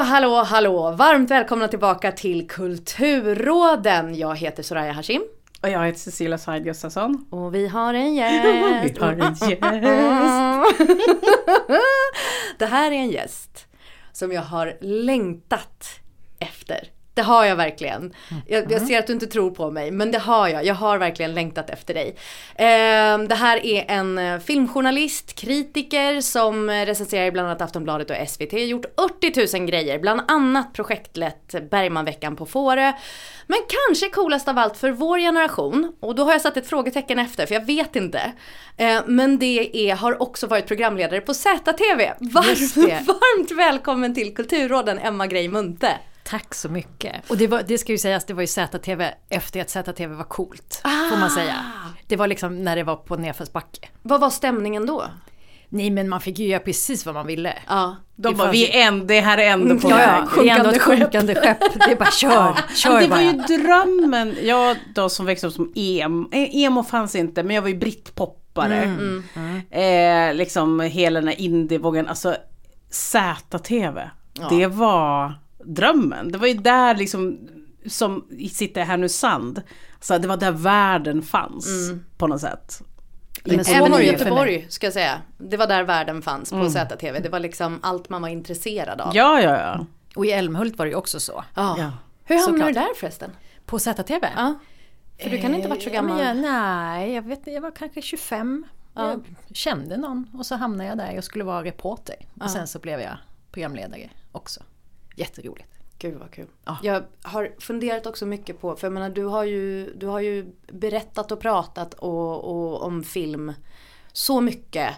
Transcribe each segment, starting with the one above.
Hallå, hallå! Varmt välkomna tillbaka till Kulturråden. Jag heter Soraya Hashim. Och jag heter Cecilia Said Gustafsson. Och vi har en gäst. Vi har en gäst. Det här är en gäst som jag har längtat efter. Det har jag verkligen. Jag, jag ser att du inte tror på mig, men det har jag. Jag har verkligen längtat efter dig. Eh, det här är en eh, filmjournalist, kritiker som recenserar i bland annat Aftonbladet och SVT. Gjort 80 000 grejer, bland annat projektlett Bergmanveckan på Fårö. Men kanske coolast av allt för vår generation, och då har jag satt ett frågetecken efter för jag vet inte. Eh, men det är, har också varit programledare på ZTV. Varmt, varmt välkommen till Kulturråden Emma Grej Munthe. Tack så mycket. Och det, var, det ska ju sägas, det var ju ZTV efter att ZTV var coolt. Får man säga. Det var liksom när det var på nedförsbacke. Vad var stämningen då? Nej men man fick ju göra precis vad man ville. Ja. De Det bara, vi är en, det här är ändå på Ja, ja, det är ändå ett sjunkande skepp. Det är bara kör, kör det var bara. ju drömmen. Jag då som växte upp som emo, eh, emo fanns inte men jag var ju brittpoppare. Mm, Eh, liksom hela den här indievågen, alltså ZTV. Det var drömmen. Det var ju där liksom, som sitter i Härnösand. Så det var där världen fanns på något sätt. Men Även i. Göteborg ska jag säga. Det var där världen fanns på ZTV. Det var liksom allt man var intresserad av. Ja, ja, ja. Och i Älmhult var det ju också så. Ja. Ja. Hur hamnade du där förresten? På ZTV? Ja. För du kan inte ha varit så Eh, ja, gammal. Jag, nej, jag vet inte, jag var kanske 25. Ja. Jag kände någon och så hamnade jag där. Jag skulle vara reporter. Och sen så blev jag programledare också. Jätteroligt. Gud vad kul. Ja. Jag har funderat också mycket på, för jag menar du har ju, du har ju berättat och pratat och, och, om film så mycket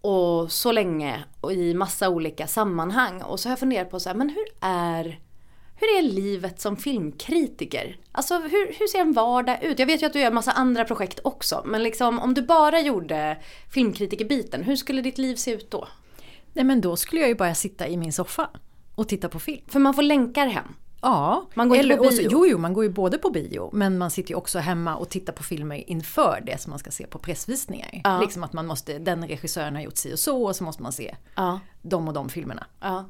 och så länge och i massa olika sammanhang. Och så har jag funderat på så här, men hur är, hur är livet som filmkritiker? Alltså hur, hur ser en vardag ut? Jag vet ju att du gör massa andra projekt också, men liksom om du bara gjorde filmkritikerbiten, hur skulle ditt liv se ut då? Nej men då skulle jag ju bara sitta i min soffa och titta på film. För man får länkar hem. Ja, Man går inte på och så- bio. Jo, jo, man går ju både på bio men man sitter ju också hemma och tittar på filmer inför det som man ska se på pressvisningar. Ja. Liksom att man måste, den regissören har gjort si och så och så måste man se Ja. de och de filmerna. Ja.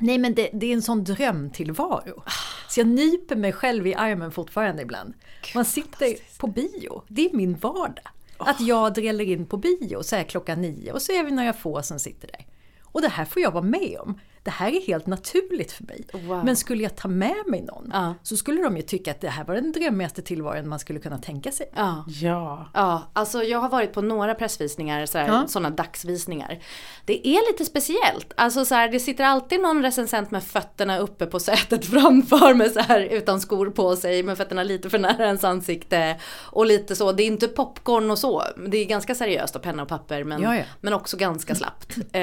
Nej men det, det är en sån drömtillvaro. Så jag nyper mig själv i armen fortfarande ibland. Man sitter på bio, det är min vardag. Att jag dräller in på bio så här klockan nio och så är vi några få som sitter där. Och det här får jag vara med om. Det här är helt naturligt för mig. Wow. Men skulle jag ta med mig någon Ja. så skulle de ju tycka att det här var den drömmigaste tillvaron man skulle kunna tänka sig. Ja. Ja. Ja, alltså jag har varit på några pressvisningar, sådär, Ja. sådana dagsvisningar. Det är lite speciellt. Alltså så här, det sitter alltid någon recensent med fötterna uppe på sätet framför med så här utan skor på sig med fötterna lite för nära ens ansikte. Och lite så, det är inte popcorn och så. Det är ganska seriöst och penna och papper men, Ja, ja. men också ganska slappt. Eh,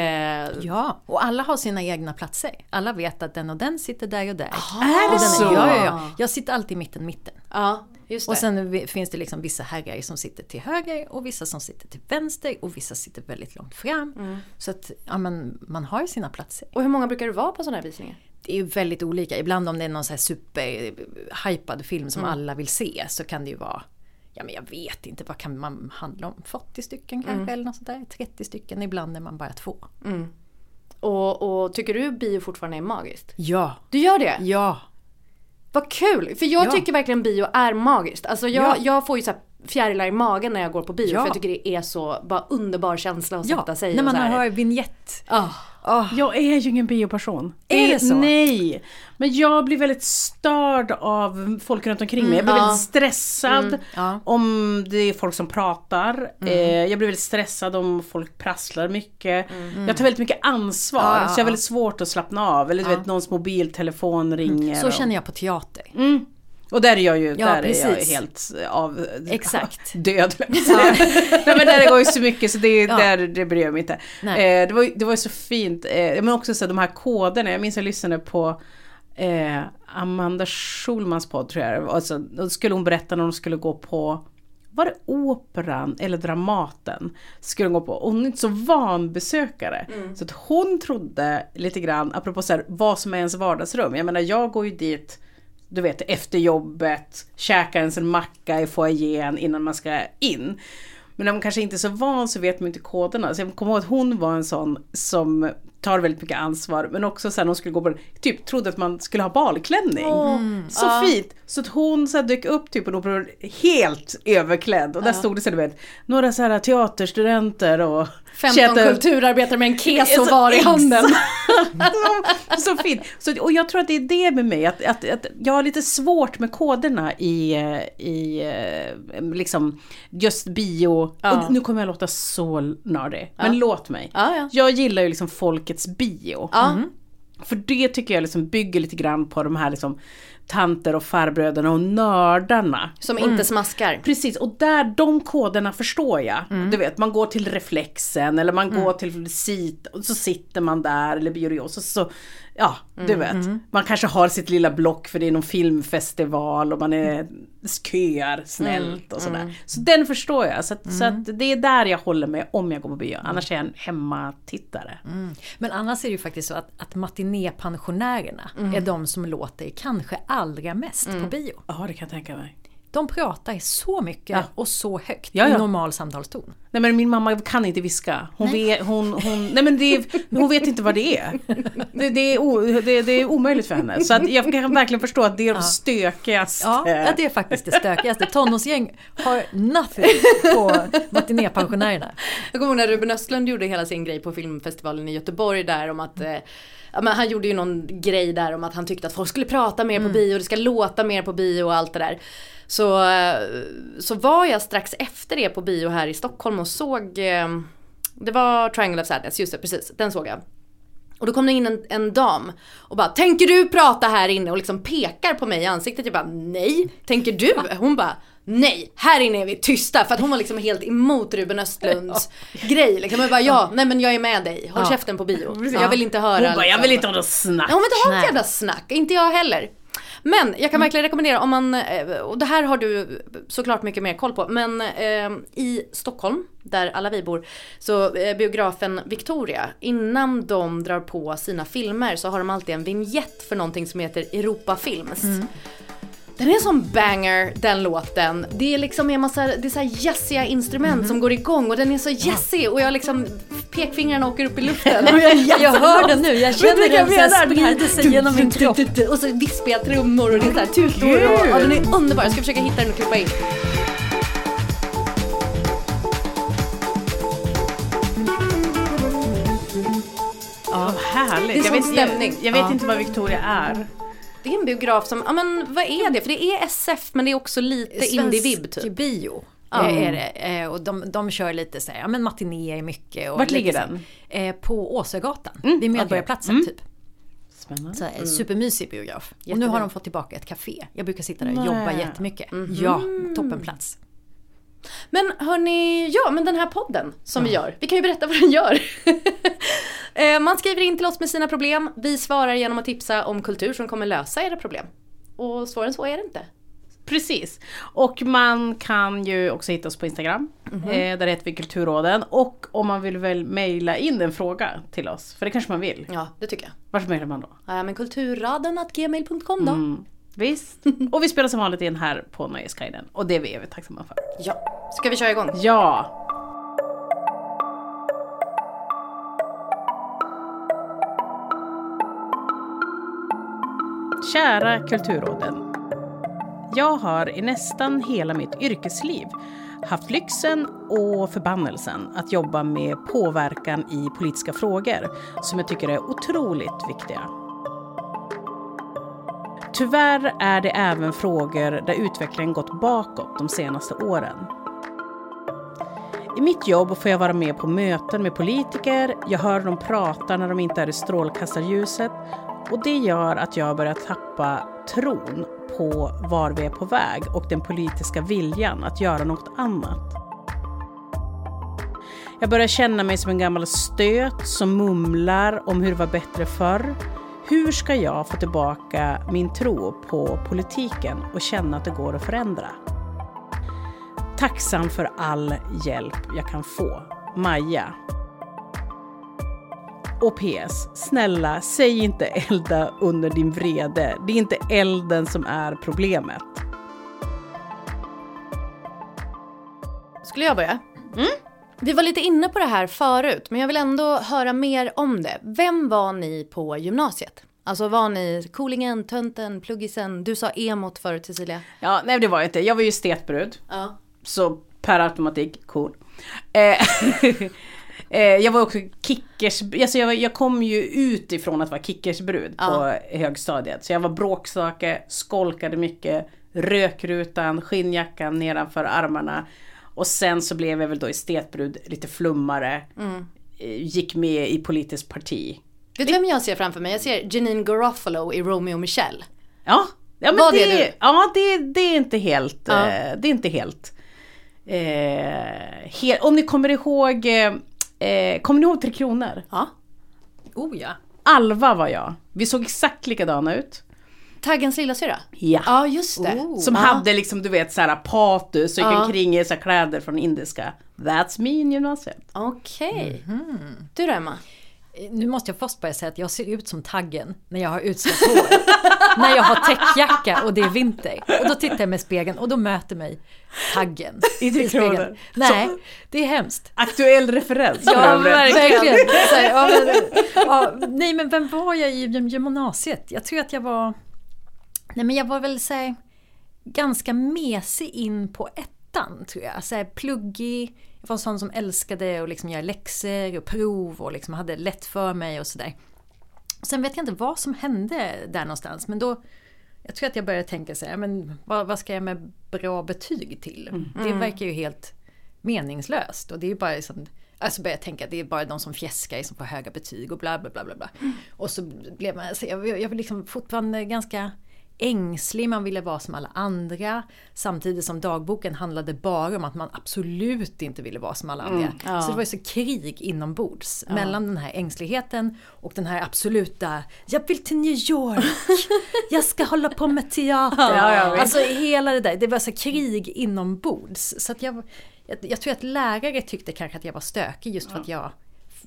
Ja, och alla har sina egna platser. Alla vet att den och den sitter där och där. är det den, så? Ja, ja, ja. Jag sitter alltid i mitten, mitten. ja, just det. Och sen finns det liksom vissa herrar som sitter till höger och vissa som sitter till vänster och vissa sitter väldigt långt fram. Mm. Så att ja, men, man har ju sina platser. och hur många brukar du vara på sådana här visningar? Det är ju väldigt olika. Ibland om det är någon så här superhypad film som alla vill se så kan det ju vara Ja men jag vet inte, vad kan man handla om? 40 stycken kanske eller något sånt där. 30 stycken, ibland är man bara två. Och, och tycker du bio fortfarande är magiskt? Ja, Du gör det? ja, Vad kul! För jag Ja. tycker verkligen bio är magiskt. Alltså jag, Ja. jag får ju så fjärilar i magen när jag går på bio Ja. för jag tycker det är så bara underbar känsla att sätta ja. sig när man hör vignett. Ah. Jag är ju ingen bioperson. Är det så? Nej. Men jag blir väldigt störd av folk runt omkring mig. Jag blir ja. väldigt stressad ja. om det är folk som pratar. Eh, jag blir väldigt stressad om folk prasslar mycket. Jag tar väldigt mycket ansvar. Ja, så jag har väldigt svårt att slappna av. Eller du vet, någons mobiltelefon ringer. Så känner jag på teater. Och där är jag ju Ja, där är jag helt av Exakt. död. Nej men där går ju så mycket så det, Ja. där, det bryr jag mig inte. Eh, det, var, det var så fint, eh, men också så de här koderna. Jag minns jag lyssnade på eh, Amanda Schulmans podd tror jag. Alltså, då skulle hon berätta när hon skulle gå på var det operan eller Dramaten? Skulle hon gå på. Och hon är inte så van besökare. Så att hon trodde lite grann, apropå så här, vad som är ens vardagsrum. Jag menar jag går ju dit du vet efter jobbet, käkar ens en macka i foajén innan man ska in. Men om man kanske inte är så van så vet man inte koderna. Så jag kommer ihåg att hon var en sån som tar väldigt mycket ansvar. Men också sen hon skulle gå på, typ trodde att man skulle ha balklänning. Så fint! Så att hon så här dök upp typ på en opera helt överklädd. Och där stod det så här, du vet, några så här teaterstudenter och 15 käkade- kulturarbetare med en keso var i handen. så, så fint. Så, och jag tror att det är det med mig, att, att, att jag har lite svårt med koderna i, eh, i eh, liksom just bio. Ja. Och nu kommer jag låta så nördig, men låt mig. Ja, ja. Jag gillar ju liksom folkets bio. Ja. För det tycker jag liksom bygger lite grann på de här liksom tanter och farbröderna och nördarna. Som inte smaskar. Precis, och där, de koderna förstår jag. Du vet, man går till reflexen eller man går till sit och så sitter man där eller biorios och så, ja, du vet. Man kanske har sitt lilla block för det är någon filmfestival och man är, köar snällt och sådär. Så den förstår jag. Så, att, så att det är där jag håller mig om jag går på bio. Annars är jag en hemmatittare. Men annars är det ju faktiskt så att, att matinépensionärerna Mm. är de som låter kanske allra mest på bio. Ja, det kan jag tänka mig. De pratar så mycket Ja. och så högt Ja, ja. i normal samtalston. Nej men min mamma kan inte viska. Hon, vet, hon, hon, nej, men det, är- hon vet inte vad det är. Det, det, är o, det, det är omöjligt för henne. Så att jag kan verkligen förstå att det är de stökigaste. Ja, ja, det är faktiskt det stökigaste. Tonårsgäng har nothing på matinépensionärerna. Jag kommer ihåg när Ruben Östlund gjorde hela sin grej på filmfestivalen i Göteborg där om att eh, ja, men han gjorde ju någon grej där om att han tyckte att folk skulle prata mer på bio, det ska låta mer på bio och allt det där. Så, eh, så var jag strax efter det på bio här i Stockholm och såg, eh, det var Triangle of Sadness, just det precis, den såg jag. Och då kom det in en, en dam och bara “Tänker du prata här inne?” och liksom pekar på mig i ansiktet. Jag bara “Nej, tänker du?” Hon bara “Nej, här inne är vi tysta” för att hon var liksom helt emot Ruben Östlunds grej. Liksom. Jag bara “Ja, nej men jag är med dig, håll Ja. käften på bio”. Jag vill inte höra Hon bara, jag vill inte ha något snack. Ja men det har ett Nej. jävla snack, inte jag heller. Men jag kan verkligen rekommendera om man, eh, och det här har du såklart mycket mer koll på, men eh, i Stockholm, där alla vi bor, så eh, biografen Victoria, innan de drar på sina filmer så har de alltid en vignett för någonting som heter Europa Films. Den är sån banger, den låten. Det är liksom en massa, det är så här jazziga instrument som går igång och den är så jazzig och jag liksom, pekfingrarna åker upp i luften. Och jag, Jag hör den nu, jag känner den så här menar? sprider sig genom min kropp. Och så vispiga trummor och det är tutor och, ja, den är underbar. Jag ska försöka hitta den och klippa in. härligt. Det är jag vet, stämning. Jag, jag vet Ja. inte vad Victoria är. Det är en biograf som, ja men vad är det? För det är SF men det är också lite indie-vibb typ. bio. Ja. eh, Är det. Eh, Och de, de kör lite så här, ja men matinéer mycket. Och Vart ligger så här, den? Eh, på Åsögatan, Mm, vid Medborgarplatsen okej. typ. Spännande. Så här, Supermysig biograf. Och nu Jättebra. har de fått tillbaka ett café. Jag brukar sitta där och Nej. jobba jättemycket. Mhm. Ja, toppenplats. Men hörni, ja men den här podden som vi gör, vi kan ju berätta vad den gör. Eh, Man skriver in till oss med sina problem, vi svarar genom att tipsa om kultur som kommer lösa era problem. Och svårare än så är det inte. Precis. Och man kan ju också hitta oss på Instagram. Mhm. Eh, där heter vi Kulturråden. Och om man vill väl mejla in en fråga till oss. För det kanske man vill. Ja, det tycker jag. Vart mejlar man då? Ja, men kulturraden.gmail.com då. Mm, visst. Och vi spelar som vanligt in här på Nöjesguiden. Och det är vi evigt tacksamma för. Ja. Ska vi köra igång? Ja! Kära Kulturråden. Jag har i nästan hela mitt yrkesliv haft lyxen och förbannelsen att jobba med påverkan i politiska frågor som jag tycker är otroligt viktiga. Tyvärr är det även frågor där utvecklingen gått bakåt de senaste åren. I mitt jobb får jag vara med på möten med politiker, jag hör dem prata när de inte är i strålkastarljuset och det gör att jag börjar tappa tron på var vi är på väg och den politiska viljan att göra något annat. Jag börjar känna mig som en gammal stöt som mumlar om hur det var bättre förr. Hur ska jag få tillbaka min tro på politiken och känna att det går att förändra? Tacksam för all hjälp jag kan få. Maja. Och PS, snälla säg inte elda under din vrede. Det är inte elden som är problemet. Skulle jag börja? Vi var lite inne på det här förut, men jag vill ändå höra mer om det. Vem var ni på gymnasiet? Alltså var ni Kolingen, Tönten, Pluggisen? Du sa emot förut Cecilia. Ja, nej det var jag inte. Jag var ju estetbrud. Ja. Så per automatik cool. Eh, jag var också kickers, alltså jag, var- jag kom ju utifrån att vara kickersbrud på högstadiet. Så jag var bråkstake, skolkade mycket, rökrutan, skinnjackan nedanför armarna. Och sen så blev jag väl då estetbrud, lite flummare. Eh, Gick med i politiskt parti. Vet du vem jag ser framför mig? Jag ser Janine Garofalo i Romeo och Michelle. Ja, ja men det, du? ja, det, det är inte helt, Ja. eh, det är inte helt. Eh, he, om ni kommer ihåg, eh, kommer ni ihåg Tre Kronor? Ja. Oh ja. Alva var jag. Vi såg exakt likadana ut. Taggens lillasyrra? Ja. Ja, just det. Som Ja. hade liksom du vet såhär patus och gick Ja. omkring i så kläder från indiska. That's me in gymnasiet. Okej. Du då Emma? Nu måste jag först börja säga att jag ser ut som taggen när jag har utsläppt hår. när jag har täckjacka och det är vinter. Och då tittar jag mig i spegeln och då möter mig taggen. I Tre spegeln. Nej, det är hemskt. Aktuell referens Ja, verkligen. Så här, ja, men, ja, nej, men vem var jag i gym- gymnasiet? Jag tror att jag var... Nej, men jag var väl så här, ganska mesig in på ettan, tror jag. Så här, pluggig. Jag var en sån som älskade att liksom göra läxor och prov och liksom hade lätt för mig och sådär. Sen vet jag inte vad som hände där någonstans, men då... Jag tror att jag började tänka så här, men vad, vad ska jag med bra betyg till? Det verkar ju helt meningslöst. Och det är bara liksom, alltså började jag tänka att det är bara de som fjäskar som får höga betyg och bla bla bla bla. bla. Och så blev man, alltså jag, jag var liksom fortfarande ganska ängslig, man ville vara som alla andra. Samtidigt som dagboken handlade bara om att man absolut inte ville vara som alla andra. Så det var ju så krig inombords mellan den här ängsligheten och den här absoluta, jag vill till New York, jag ska hålla på med teater. Ja, ja, alltså hela det där, det var så krig inombords. Så att jag, jag, jag tror att lärare tyckte kanske att jag var stökig just för att jag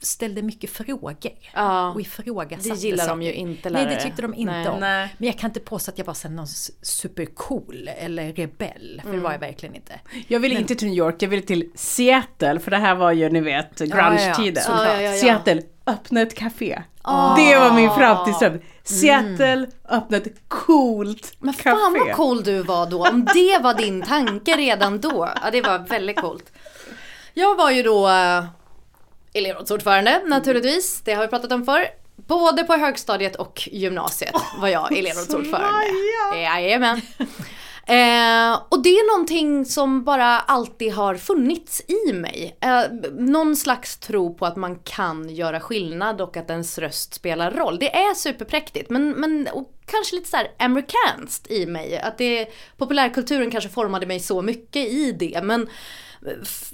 ställde mycket frågor. Ja. Och ifrågasatte Det gillar de ju inte, Nej, det lärare. tyckte de inte Nej. om. Nej. Men jag kan inte påstå att jag var så någon supercool eller rebell. För det var jag verkligen inte. Jag ville inte till New York, jag ville till Seattle, för det här var ju ni vet grunge-tiden. Ja, ja, ja, ja. Seattle, öppna ett café. Det var min framtidsdröm. Seattle, öppna ett coolt Men café. fan vad cool du var då, om det var din tanke redan då. Ja, det var väldigt coolt. Jag var ju då uh, elevrådsordförande naturligtvis, det har vi pratat om förr. Både på högstadiet och gymnasiet var jag elevrådsordförande. Jajamän. Eh, och det är någonting som bara alltid har funnits i mig. Eh, någon slags tro på att man kan göra skillnad och att ens röst spelar roll. Det är superpräktigt men, men och kanske lite så här amerikanskt i mig. Att det, populärkulturen kanske formade mig så mycket i det men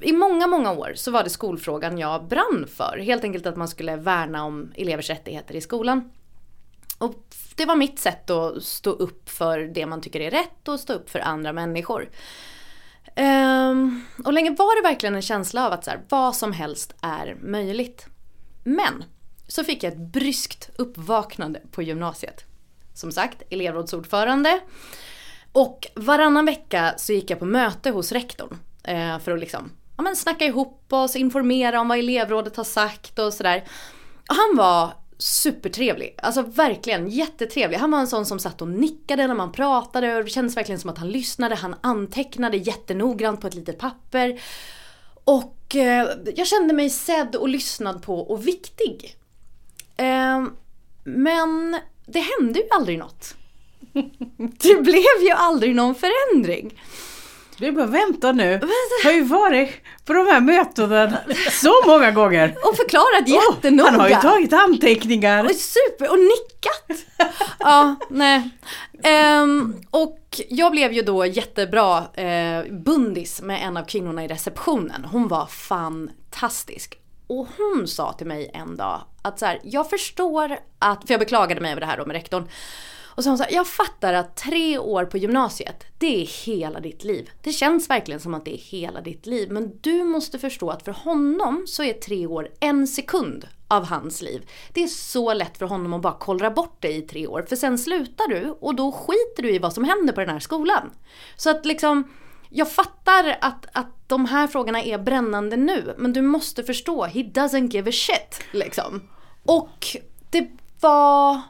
i många, många år så var det skolfrågan jag brann för. Helt enkelt att man skulle värna om elevers rättigheter i skolan. Och det var mitt sätt att stå upp för det man tycker är rätt och stå upp för andra människor. Um, och länge var det verkligen en känsla av att så här, vad som helst är möjligt. Men så fick jag ett bryskt uppvaknande på gymnasiet. Som sagt, elevrådsordförande. Och varannan vecka så gick jag på möte hos rektorn. Eh, för att liksom, ja, men snacka ihop oss, informera om vad elevrådet har sagt och sådär. Han var supertrevlig. Alltså verkligen jättetrevlig. Han var en sån som satt och nickade när man pratade och det kändes verkligen som att han lyssnade. Han antecknade jättenoggrant på ett litet papper. Och eh, jag kände mig sedd och lyssnad på och viktig. Eh, men det hände ju aldrig något. Det blev ju aldrig någon förändring. Vi bara vänta nu. Jag har ju varit på de här mötena så många gånger. Och förklarat jättenoga. han har ju tagit anteckningar. Och super och nickat. ja, nej. Um, och jag blev ju då jättebra uh, bundis med en av kvinnorna i receptionen. Hon var fantastisk. Och hon sa till mig en dag att så här, jag förstår att, för jag beklagade mig över det här då med rektorn. Och så hon sa, jag fattar att tre år på gymnasiet, det är hela ditt liv. Det känns verkligen som att det är hela ditt liv. Men du måste förstå att för honom så är tre år en sekund av hans liv. Det är så lätt för honom att bara kollra bort dig i tre år. För sen slutar du och då skiter du i vad som händer på den här skolan. Så att liksom, jag fattar att, att de här frågorna är brännande nu. Men du måste förstå, he doesn't give a shit. Liksom. Och det var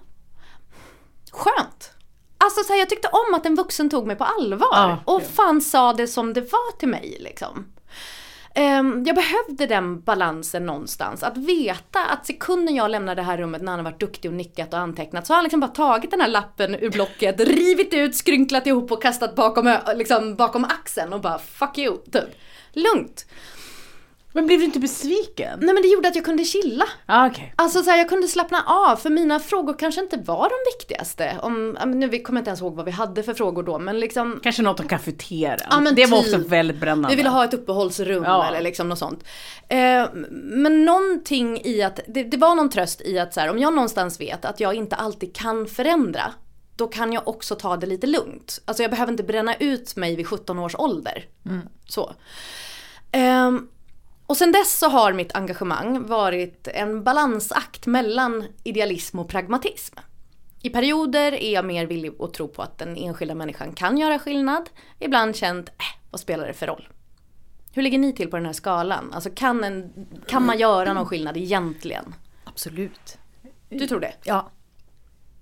skönt. Alltså så här, jag tyckte om att en vuxen tog mig på allvar ja, och fan sa det som det var till mig liksom. Um, jag behövde den balansen någonstans. Att veta att sekunden jag lämnar det här rummet när han har varit duktig och nickat och antecknat så har han liksom bara tagit den här lappen ur blocket, rivit ut, skrynklat ihop och kastat bakom, liksom, bakom axeln och bara fuck you, typ. Lugnt. Men blev du inte besviken? Nej men det gjorde att jag kunde chilla. Ah, okay. Alltså så här, jag kunde slappna av för mina frågor kanske inte var de viktigaste. Om, nu kommer jag inte ens ihåg vad vi hade för frågor då men liksom. Kanske något om kafeterian. Ja, men det typ, var också väldigt brännande. Vi ville ha ett uppehållsrum ja. eller liksom något sånt. Eh, men någonting i att, det, det, var någon tröst i att så här, om jag någonstans vet att jag inte alltid kan förändra då kan jag också ta det lite lugnt. Alltså jag behöver inte bränna ut mig vid 17 års ålder. Mm. Så. Um, och sen dess så har mitt engagemang varit en balansakt mellan idealism och pragmatism. I perioder är jag mer villig att tro på att den enskilda människan kan göra skillnad. Ibland känt, äh, vad spelar det för roll? Hur ligger ni till på den här skalan? Alltså kan, en, kan man göra någon skillnad egentligen? Absolut. Du tror det? Ja.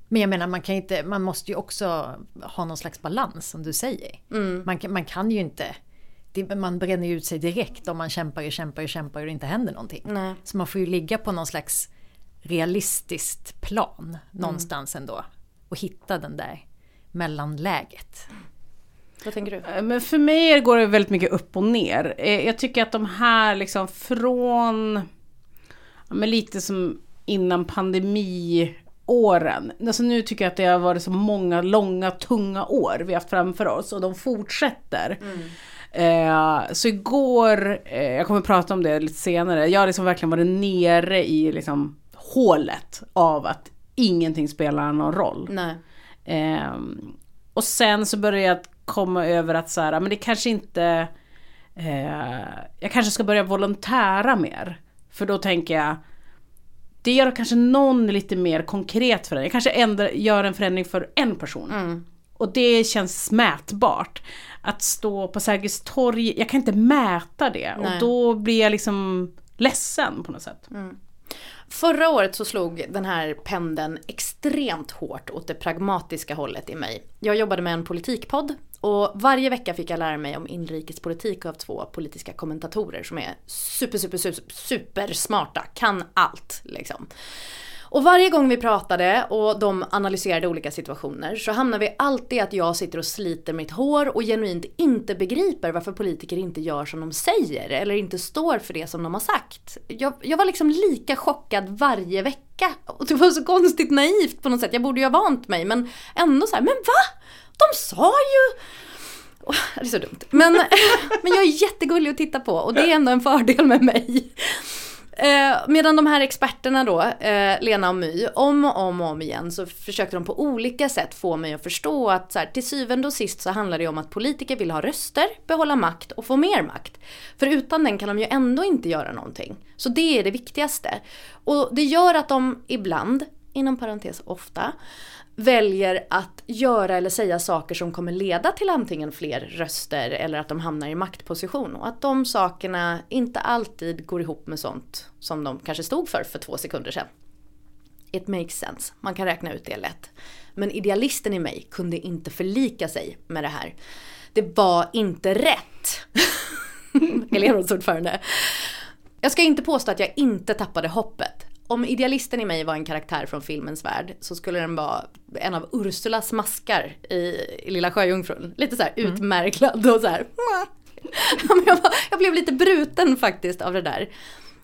Men jag menar man kan inte, man måste ju också ha någon slags balans som du säger. Mm. Man, man kan ju inte det, man bränner ju ut sig direkt om man kämpar och kämpar och kämpar och det inte händer någonting. Nej. Så man får ju ligga på någon slags realistiskt plan någonstans mm. ändå. Och hitta den där mellanläget. Vad tänker du? Eh, men för mig går det väldigt mycket upp och ner. Eh, jag tycker att de här liksom från, men lite som innan pandemiåren. Alltså nu tycker jag att det har varit så många långa tunga år vi har haft framför oss och de fortsätter. Mm. Eh, så igår, eh, jag kommer prata om det lite senare, jag har liksom verkligen varit nere i liksom hålet av att ingenting spelar någon roll. Eh, och sen så började jag komma över att så här, men det kanske inte, eh, jag kanske ska börja volontära mer. För då tänker jag, det gör kanske någon lite mer konkret förändring. Jag kanske ändrar, gör en förändring för en person. Mm. Och det känns mätbart att stå på Sergels torg, jag kan inte mäta det Nej. och då blir jag liksom ledsen på något sätt. Mm. Förra året så slog den här pendeln extremt hårt åt det pragmatiska hållet i mig. Jag jobbade med en politikpodd och varje vecka fick jag lära mig om inrikespolitik av två politiska kommentatorer som är super, super, super, super smarta, kan allt liksom. Och varje gång vi pratade och de analyserade olika situationer så hamnar vi alltid att jag sitter och sliter mitt hår och genuint inte begriper varför politiker inte gör som de säger eller inte står för det som de har sagt. Jag, jag var liksom lika chockad varje vecka. Och det var så konstigt naivt på något sätt. Jag borde ju ha vant mig men ändå så här, men va? De sa ju Oh, det är så dumt. Men, men jag är jättegullig att titta på och det är ändå en fördel med mig. Eh, medan de här experterna då, eh, Lena och My, om och om och om igen så försökte de på olika sätt få mig att förstå att så här, till syvende och sist så handlar det om att politiker vill ha röster, behålla makt och få mer makt. För utan den kan de ju ändå inte göra någonting. Så det är det viktigaste. Och det gör att de ibland, inom parentes ofta, väljer att göra eller säga saker som kommer leda till antingen fler röster eller att de hamnar i maktposition. Och att de sakerna inte alltid går ihop med sånt som de kanske stod för för två sekunder sedan. It makes sense, man kan räkna ut det lätt. Men idealisten i mig kunde inte förlika sig med det här. Det var inte rätt. Elevrådsordförande. Jag ska inte påstå att jag inte tappade hoppet om idealisten i mig var en karaktär från filmens värld så skulle den vara en av Ursulas maskar i, i Lilla Sjöjungfrun. Lite så här mm. utmärglad och så här. jag, var, jag blev lite bruten faktiskt av det där.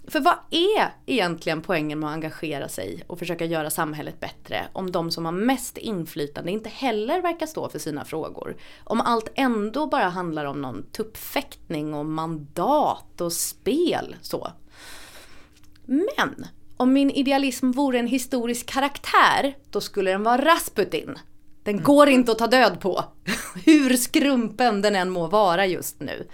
För vad är egentligen poängen med att engagera sig och försöka göra samhället bättre om de som har mest inflytande inte heller verkar stå för sina frågor? Om allt ändå bara handlar om någon tuppfäktning och mandat och spel så. Men om min idealism vore en historisk karaktär, då skulle den vara Rasputin. Den går inte att ta död på. Hur skrumpen den än må vara just nu.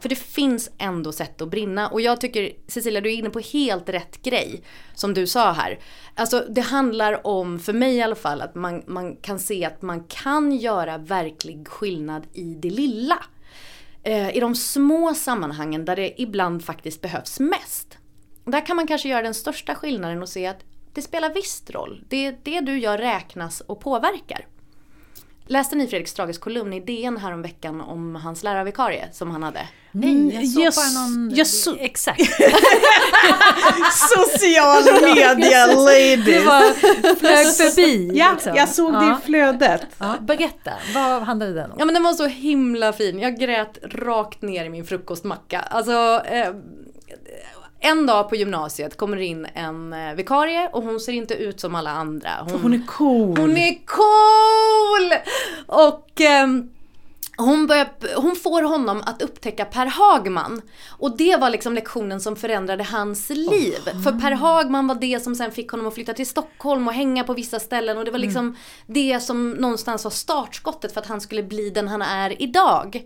För det finns ändå sätt att brinna. Och jag tycker, Cecilia, du är inne på helt rätt grej. Som du sa här. Alltså det handlar om, för mig i alla fall, att man, man kan se att man kan göra verklig skillnad i det lilla. Eh, I de små sammanhangen där det ibland faktiskt behövs mest. Där kan man kanske göra den största skillnaden och se att det spelar visst roll. Det, det du gör räknas och påverkar. Läste ni Fredrik Strages kolumn i DN häromveckan om hans lärarvikarie som han hade? Nej, jag såg bara någon... Yes. Exakt. Social media ladies. Du bara flög förbi. Ja, liksom. jag såg ja. det i flödet. Ja, berätta, vad handlade den om? Ja men den var så himla fin. Jag grät rakt ner i min frukostmacka. Alltså, eh, en dag på gymnasiet kommer in en eh, vikarie och hon ser inte ut som alla andra. Hon, hon är cool! Hon är cool! Och eh, hon, börjar, hon får honom att upptäcka Per Hagman. Och det var liksom lektionen som förändrade hans liv. Oh. För Per Hagman var det som sen fick honom att flytta till Stockholm och hänga på vissa ställen. Och det var liksom mm. det som någonstans var startskottet för att han skulle bli den han är idag.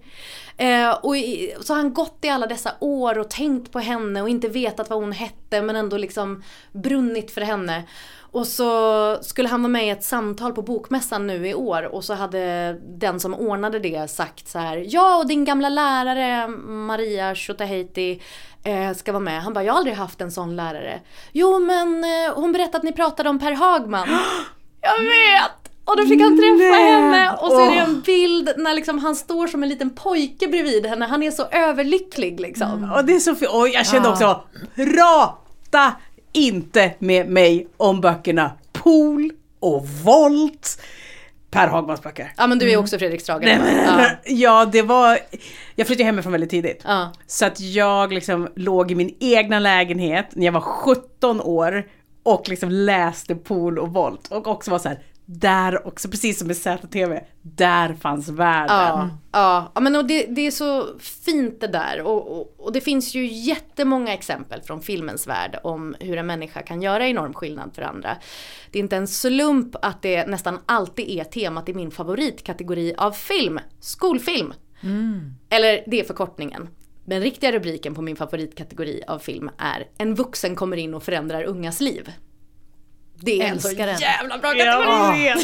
Eh, och i, så har han gått i alla dessa år och tänkt på henne och inte vetat vad hon hette men ändå liksom brunnit för henne. Och så skulle han vara med i ett samtal på bokmässan nu i år och så hade den som ordnade det sagt så här Ja och din gamla lärare Maria Shotaheiti eh, ska vara med. Han bara jag har aldrig haft en sån lärare. Jo men eh, hon berättade att ni pratade om Per Hagman. jag vet! Och då fick han träffa Nej. henne och så är det en bild när liksom han står som en liten pojke bredvid henne. Han är så överlycklig liksom. Mm. Och det är så fint. Och jag kände också, prata inte med mig om böckerna Pool och Volt. Per Hagmans böcker. Ja men du är också Fredrik Strage. ja. ja det var, jag flyttade hemifrån väldigt tidigt. Ja. Så att jag liksom låg i min egna lägenhet när jag var 17 år och liksom läste Pool och Volt. Och också var så här, där också, precis som i ZTV, där fanns världen. Ja, ja. ja men och det, det är så fint det där. Och, och, och, det finns ju jättemånga exempel från filmens värld om hur en människa kan göra enorm skillnad för andra. Det är inte en slump att det nästan alltid är temat i min favoritkategori av film, skolfilm. Mm. Eller det är förkortningen. Den riktiga rubriken på min favoritkategori av film är En vuxen kommer in och förändrar ungas liv. Det är en så jävla bra kategori! Ja.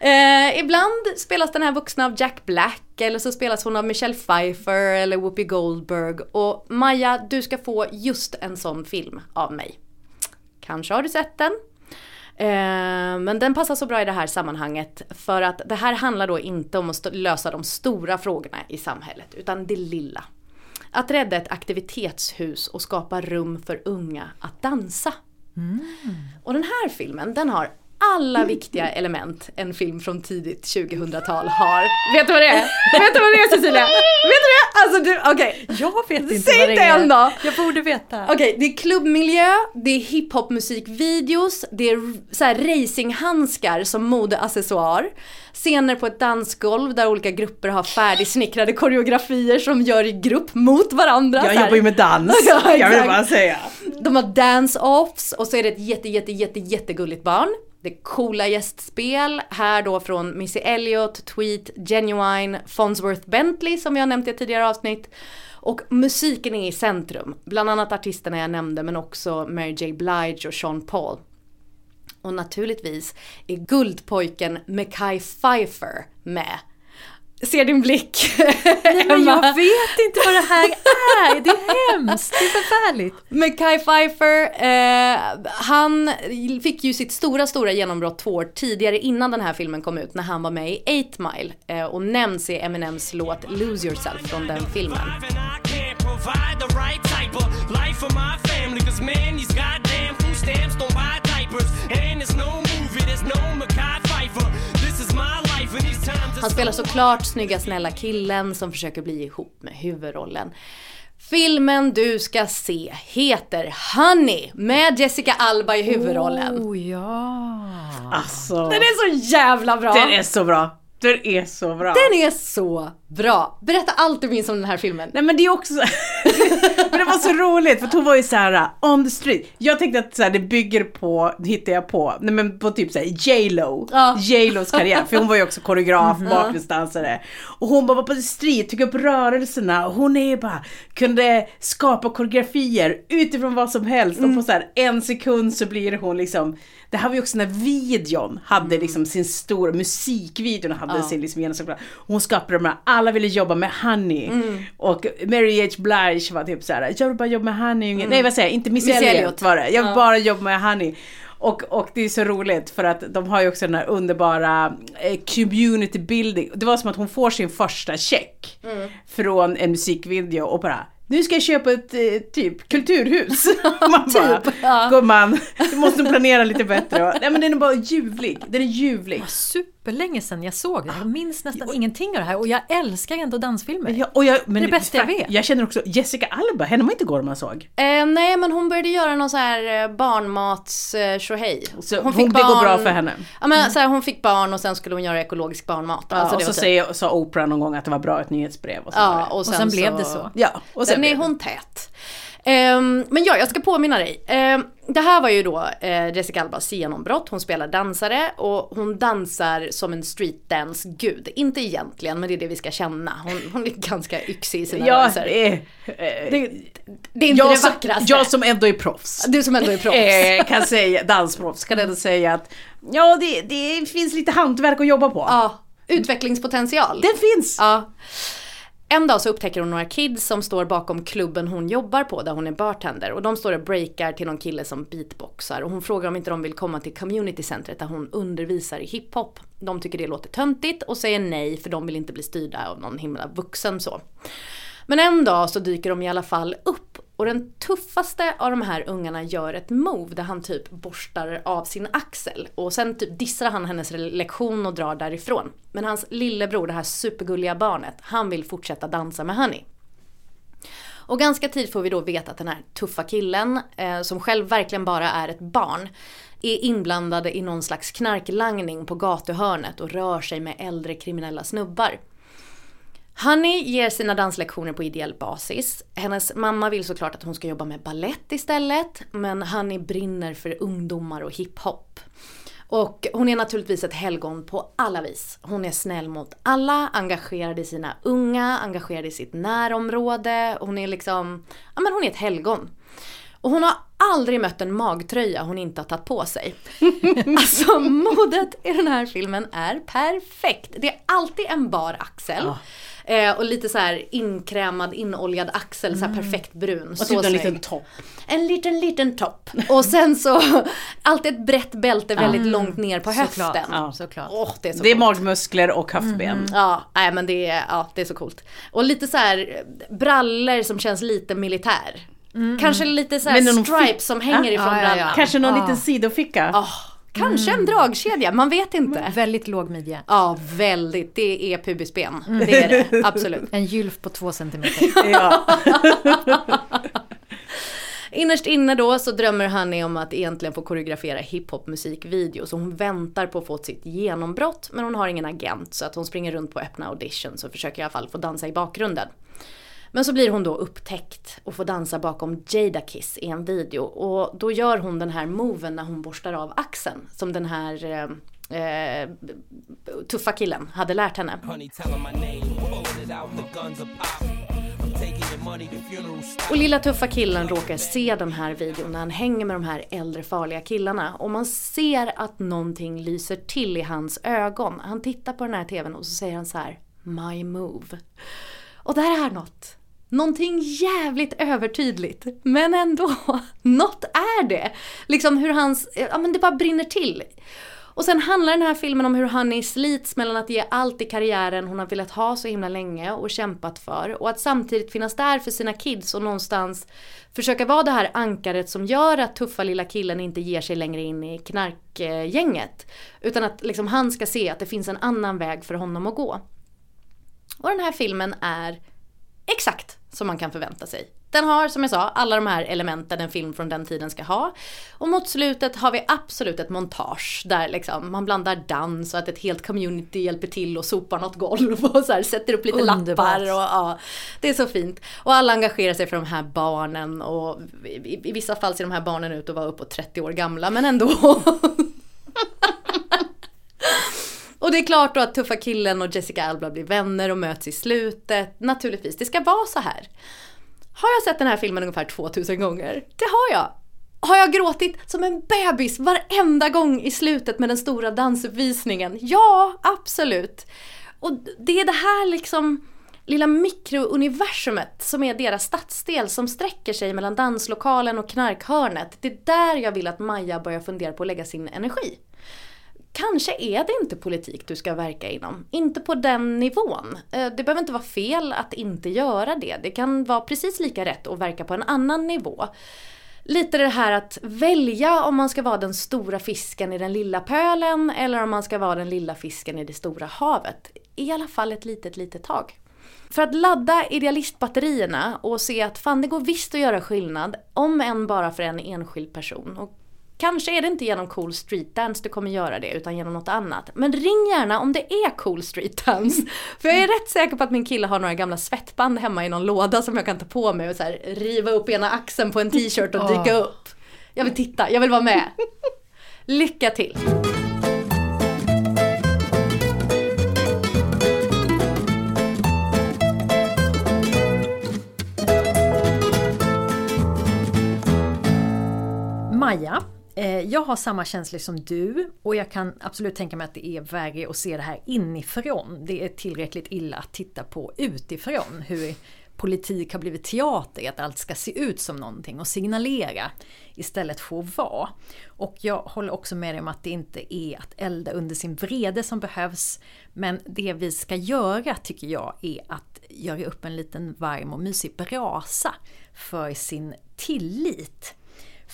eh, ibland spelas den här vuxna av Jack Black eller så spelas hon av Michelle Pfeiffer eller Whoopi Goldberg. Och Maja, du ska få just en sån film av mig. Kanske har du sett den? Eh, men den passar så bra i det här sammanhanget för att det här handlar då inte om att lösa de stora frågorna i samhället utan det lilla. Att rädda ett aktivitetshus och skapa rum för unga att dansa Och den här filmen, den har alla viktiga element en film från tidigt 2000-tal har. Vet du vad det är? Vet du vad det är Cecilia? Vet du det? Alltså du, okej. Jag vet inte Säg vad det är. än då. Jag borde veta. Okej, det är klubbmiljö, det är hiphop-musikvideos, det är så här racinghandskar som modeaccessoar. Scener på ett dansgolv där olika grupper har färdigsnickrade koreografier som gör i grupp mot varandra. Jag jobbar ju med dans, Ja, jag vill bara säga. De har dance-offs och så är det ett jätte, jätte, jätte, jättegulligt barn. Det är coola gästspel, här då från Missy Elliott, Tweet, Genuine, Fonsworth Bentley som vi har nämnt i ett tidigare avsnitt. Och musiken är i centrum, bland annat artisterna jag nämnde men också Mary J Blige och Sean Paul. Och naturligtvis är guldpojken Mackay Pfeiffer med. Ser din blick? Nej, men jag vet inte vad det här är. Det är hemskt. Det är förfärligt. Med Kai Pfeiffer, eh, han fick ju sitt stora, stora genombrott två år tidigare innan den här filmen kom ut när han var med i 8 Mile eh, och nämns i Eminems låt Lose Yourself från den filmen. Han spelar såklart snygga snälla killen som försöker bli ihop med huvudrollen. Filmen du ska se heter Honey med Jessica Alba i huvudrollen. Oh ja. Alltså, Den är så jävla bra! den är så bra. Den är så bra. Den är så bra! Berätta allt du minns om den här filmen. Nej men det är också Men det var så roligt för hon var ju så här uh, on the street. Jag tänkte att så här, det bygger på, hittar jag på, nej men på typ såhär J.Lo. Ja. J.Los karriär, för hon var ju också koreograf, bakgrundsdansare. Och hon bara var på the street, tog upp rörelserna och hon är ju bara, kunde skapa koreografier utifrån vad som helst och på så här en sekund så blir hon liksom det här var ju också när videon hade liksom sin stora, musikvideon hade sin liksom genomslagskraft. Hon skapade de här, alla ville jobba med Honey. Och Mary H Blige var typ såhär, jag vill bara jobba med Honey. Nej vad säger jag, inte Missy Elliott Elliott. var det. Jag vill bara jobba med Honey. Och, och det är så roligt för att de har ju också den här underbara eh, community building. Det var som att hon får sin första check från en musikvideo och bara nu ska jag köpa ett eh, typ kulturhus. Man bara, Typ, ja. gumman, du måste planera lite bättre. Nej men den är bara ljuvlig. Den är ljuvlig. Superlänge sedan jag såg det. Jag minns nästan ingenting av det här och jag älskar ändå dansfilmer. Ja, och jag, men Det är det bästa jag vet. Jag känner också Jessica Alba, henne var inte igår man såg. Eh, nej men hon började göra någon så här eh, barnmats eh, tjohej. Så hon- det går bra för henne. Ja men så här, hon fick barn och sen skulle hon göra ekologisk barnmat. Ja, Alltså, och det så typ- säger, sa Oprah någon gång att det var bra ett nyhetsbrev. Och så Ja, och sen, sen blev det så. ja, och sen Sen är hon tät. Ehm, men ja, jag ska påminna dig. Ehm, det här var ju då eh, Jessica Albas genombrott. Hon spelar dansare och hon dansar som en streetdance-gud. Inte egentligen, men det är det vi ska känna. Hon, hon är ganska yxig i sina Ja, är, eh, Det, det är inte det som, vackraste. jag som ändå är proffs. Du som ändå är proffs. eh, kan säga, dansproffs, kan ändå säga att ja, det, det finns lite hantverk att jobba på. Ja, utvecklingspotential. Den finns! Ja. En dag så upptäcker hon några kids som står bakom klubben hon jobbar på där hon är bartender och de står och breakar till någon kille som beatboxar och hon frågar om inte de vill komma till communitycentret där hon undervisar i hiphop. De tycker det låter töntigt och säger nej för de vill inte bli styrda av någon himla vuxen så. Men en dag så dyker de i alla fall upp och den tuffaste av de här ungarna gör ett move där han typ borstar av sin axel och sen typ dissar han hennes lektion och drar därifrån. Men hans lillebror, det här supergulliga barnet, han vill fortsätta dansa med Honey. Och ganska tid får vi då veta att den här tuffa killen, eh, som själv verkligen bara är ett barn, är inblandade i någon slags knarklangning på gatuhörnet och rör sig med äldre kriminella snubbar. Honey ger sina danslektioner på ideell basis. Hennes mamma vill såklart att hon ska jobba med ballett istället. Men Honey brinner för ungdomar och hiphop. Och hon är naturligtvis ett helgon på alla vis. Hon är snäll mot alla, engagerad i sina unga, engagerad i sitt närområde. Hon är liksom, ja men hon är ett helgon. Och hon har aldrig mött en magtröja hon inte har tagit på sig. alltså modet i den här filmen är perfekt. Det är alltid en bar axel. Eh, och lite så här inkrämad, inoljad axel, så här perfekt brun. Och så typ en liten topp. En liten, liten topp. Och sen så, alltid ett brett bälte väldigt långt ner på höften. Såklart. Ja. Såklart. Åh, det är så Det är magmuskler och höftben. Ja, nej men det är, ja, det är så coolt. Och lite så här brallor som känns lite militär. Kanske lite så här Men någon stripes som hänger ifrån Ja, ja, ja. brallan. Kanske någon Ah. liten sidoficka. Ah, kanske en dragkedja, man vet inte. Väldigt låg midja. Ja, väldigt. Det är pubisben. Det är det, absolut. En gylf på två centimeter. Ja. Innerst inne då så drömmer Honey om att egentligen få koreografera hiphop-musikvideos. Så hon väntar på att få sitt genombrott men hon har ingen agent så att hon springer runt på öppna auditions och försöker i alla fall få dansa i bakgrunden. Men så blir hon då upptäckt och får dansa bakom Jada Kiss i en video och då gör hon den här moven när hon borstar av axeln som den här eh, eh, tuffa killen hade lärt henne. Och lilla tuffa killen råkar se den här videon när han hänger med de här äldre farliga killarna och man ser att någonting lyser till i hans ögon. Han tittar på den här tvn och så säger han så här My move. Och där är något. Någonting jävligt övertydligt. Men ändå, något är det. Liksom hur hans, ja men det bara brinner till. Och sen handlar den här filmen om hur Honey slits mellan att ge allt i karriären hon har velat ha så himla länge och kämpat för och att samtidigt finnas där för sina kids och någonstans försöka vara det här ankaret som gör att tuffa lilla killen inte ger sig längre in i knarkgänget. Utan att liksom han ska se att det finns en annan väg för honom att gå. Och den här filmen är exakt som man kan förvänta sig. Den har som jag sa alla de här elementen en film från den tiden ska ha. Och mot slutet har vi absolut ett montage där liksom man blandar dans och att ett helt community hjälper till och sopar något golv och så här, sätter upp lite Underbart. lappar. Och, ja, det är så fint. Och alla engagerar sig för de här barnen och i, i, vissa fall ser de här barnen ut att vara uppåt 30 år gamla men ändå. Och det är klart då att tuffa killen och Jessica Alba blir vänner och möts i slutet. Naturligtvis, det ska vara så här. Har jag sett den här filmen ungefär 2000 gånger? Det har jag. Har jag gråtit som en bebis varenda gång i slutet med den stora dansuppvisningen? Ja, absolut. Och det är det här liksom lilla mikrouniversumet som är deras stadsdel som sträcker sig mellan danslokalen och knarkhörnet. Det är där jag vill att Maja börjar fundera på att lägga sin energi. Kanske är det inte politik du ska verka inom. Inte på den nivån. Eh, det behöver inte vara fel att inte göra det. Det kan vara precis lika rätt att verka på en annan nivå. Lite det här att välja om man ska vara den stora fisken i den lilla pölen eller om man ska vara den lilla fisken i det stora havet. I alla fall ett litet, litet tag. För att ladda idealistbatterierna och se att fan det går visst att göra skillnad, om än bara för en enskild person. Och kanske är det inte genom cool street dance du kommer göra det, utan genom något annat. Men ring gärna om det är cool street dance. För jag är rätt säker på att min kille har några gamla svettband hemma i någon låda som jag kan ta på mig och så här, riva upp ena axeln på en t-shirt och dyka upp. Jag vill titta, jag vill vara med. Lycka till! Maja, Eh, jag har samma känslor som du och jag kan absolut tänka mig att det är värre att se det här inifrån. Det är tillräckligt illa att titta på utifrån hur politik har blivit teater, att allt ska se ut som någonting och signalera istället för att vara. Och jag håller också med dig om att det inte är att elda under sin vrede som behövs. Men det vi ska göra tycker jag är att göra upp en liten varm och mysig brasa för sin tillit.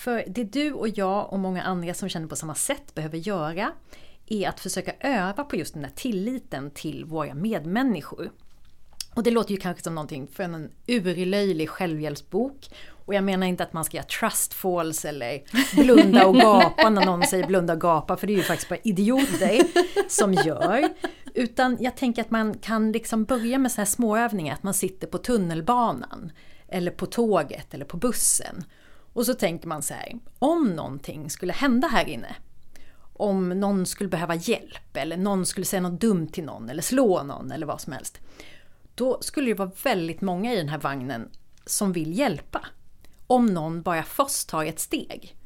För det du och jag och många andra som känner på samma sätt behöver göra är att försöka öva på just den där tilliten till våra medmänniskor. Och det låter ju kanske som någonting från en urlöjlig självhjälpsbok. Och jag menar inte att man ska göra trust falls eller blunda och gapa när någon säger blunda och gapa, för det är ju faktiskt bara idioter som gör. Utan jag tänker att man kan liksom börja med så här småövningar, att man sitter på tunnelbanan, eller på tåget, eller på bussen. Och så tänker man så här, om någonting skulle hända här inne, om någon skulle behöva hjälp, eller någon skulle säga något dumt till någon, eller slå någon, eller vad som helst. Då skulle det vara väldigt många i den här vagnen som vill hjälpa. Om någon bara först tar ett steg.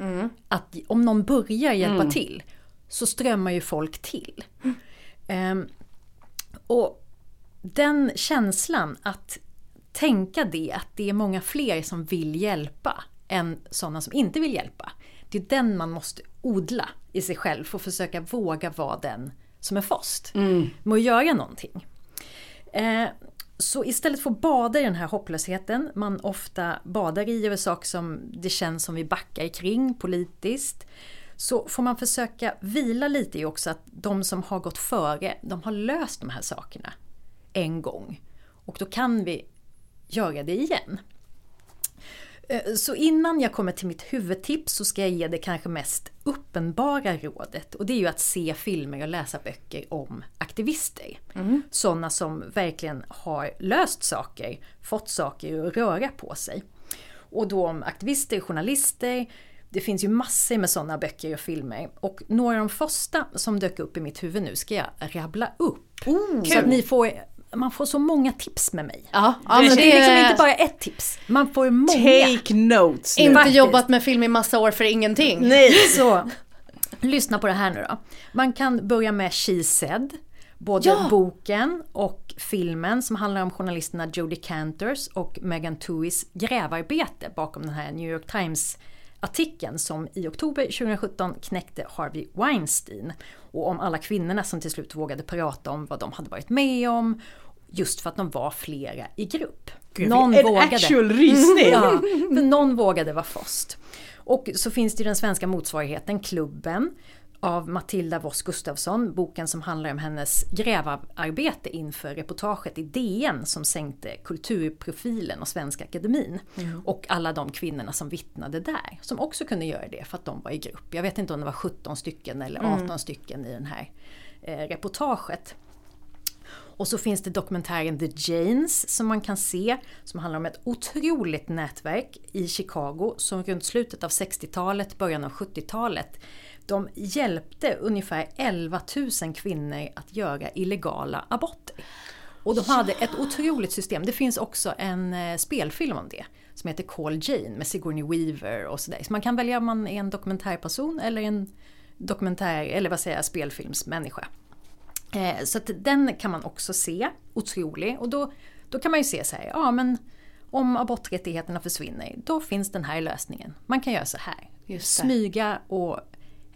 Att om någon börjar hjälpa till så strömmar ju folk till. Ehm, och den känslan att tänka det, att det är många fler som vill hjälpa än sådana som inte vill hjälpa. Det är den man måste odla i sig själv att försöka våga vara den som är först med att göra någonting. Eh, Så istället för att bada i den här hopplösheten man ofta badar i över saker som det känns som vi backar kring politiskt. Så får man försöka vila lite i också att de som har gått före, de har löst de här sakerna en gång. Och då kan vi göra det igen. Eh, Så innan jag kommer till mitt huvudtips så ska jag ge det kanske mest uppenbara rådet och det är ju att se filmer och läsa böcker om aktivister. Sådana som verkligen har löst saker, fått saker att röra på sig. Och då om aktivister, journalister, det finns ju massor med sådana böcker och filmer. Och några av de första som dök upp i mitt huvud nu ska jag rabbla upp. så att ni får, man får så många tips med mig. Ja, ja det, är det liksom är inte bara ett tips, man får många. Take notes nu. inte Faktiskt. jobbat med film i massa år för ingenting. Nej, så lyssna på det här nu då. Man kan börja med She Said. Både Ja. boken och filmen som handlar om journalisterna Jodie Cantors och Megan Tuis grävarbete bakom den här New York Times artikeln som i oktober 2017 knäckte Harvey Weinstein. Och om alla kvinnorna som till slut vågade prata om vad de hade varit med om. Just för att de var flera i grupp. en actual rysning. Ja, för någon vågade vara först. Och så finns det ju den svenska motsvarigheten Klubben av Matilda Voss Gustafsson, boken som handlar om hennes grävarbete inför reportaget i DN som sänkte kulturprofilen och Svenska Akademin. Och alla de kvinnorna som vittnade där, som också kunde göra det för att de var i grupp. Jag vet inte om det var 17 stycken eller 18 stycken i det här eh, reportaget. Och så finns det dokumentären The Janes som man kan se som handlar om ett otroligt nätverk i Chicago som runt slutet av 60-talet, början av 70-talet de hjälpte ungefär 11 000 kvinnor att göra illegala aborter. Och de hade ett otroligt system. Det finns också en eh, spelfilm om det som heter Call Jane med Sigourney Weaver och sådär. Så man kan välja om man är en dokumentärperson eller en dokumentär, eller vad säger jag, spelfilmsmänniska. Eh, Så att den kan man också se, otrolig. Och då, då kan man ju se så här, ja men om aborträttigheterna försvinner, då finns den här lösningen. Man kan göra så här. Smyga och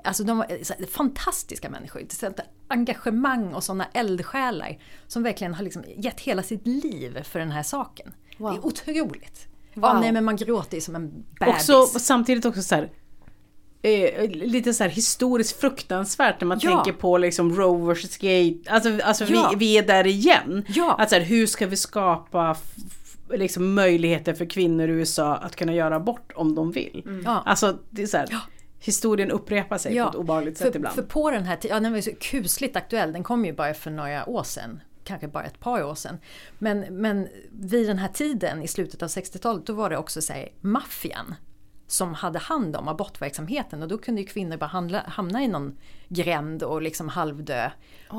Alltså de var här, fantastiska människor. Så att engagemang och sådana eldsjälar som verkligen har liksom gett hela sitt liv för den här saken. Det är otroligt. Ja, nej men man gråter ju som en bebis. Också, samtidigt också så här, eh, lite så här historiskt fruktansvärt när man Ja. tänker på liksom Roe vs Gate. Alltså, alltså Ja. vi, vi är där igen. Ja. Att så här, hur ska vi skapa liksom, möjligheter för kvinnor i USA att kunna göra abort om de vill. Ja. Alltså det är så här, historien upprepar sig på ett obehagligt sätt för, ibland. För på den här tiden, ja den var ju så kusligt aktuell, den kom ju bara för några år sedan. Kanske bara ett par år sedan. Men, men vid den här tiden i slutet av 60-talet då var det också så här, maffian som hade hand om abortverksamheten och då kunde ju kvinnor bara handla, hamna i någon gränd och liksom halvdö.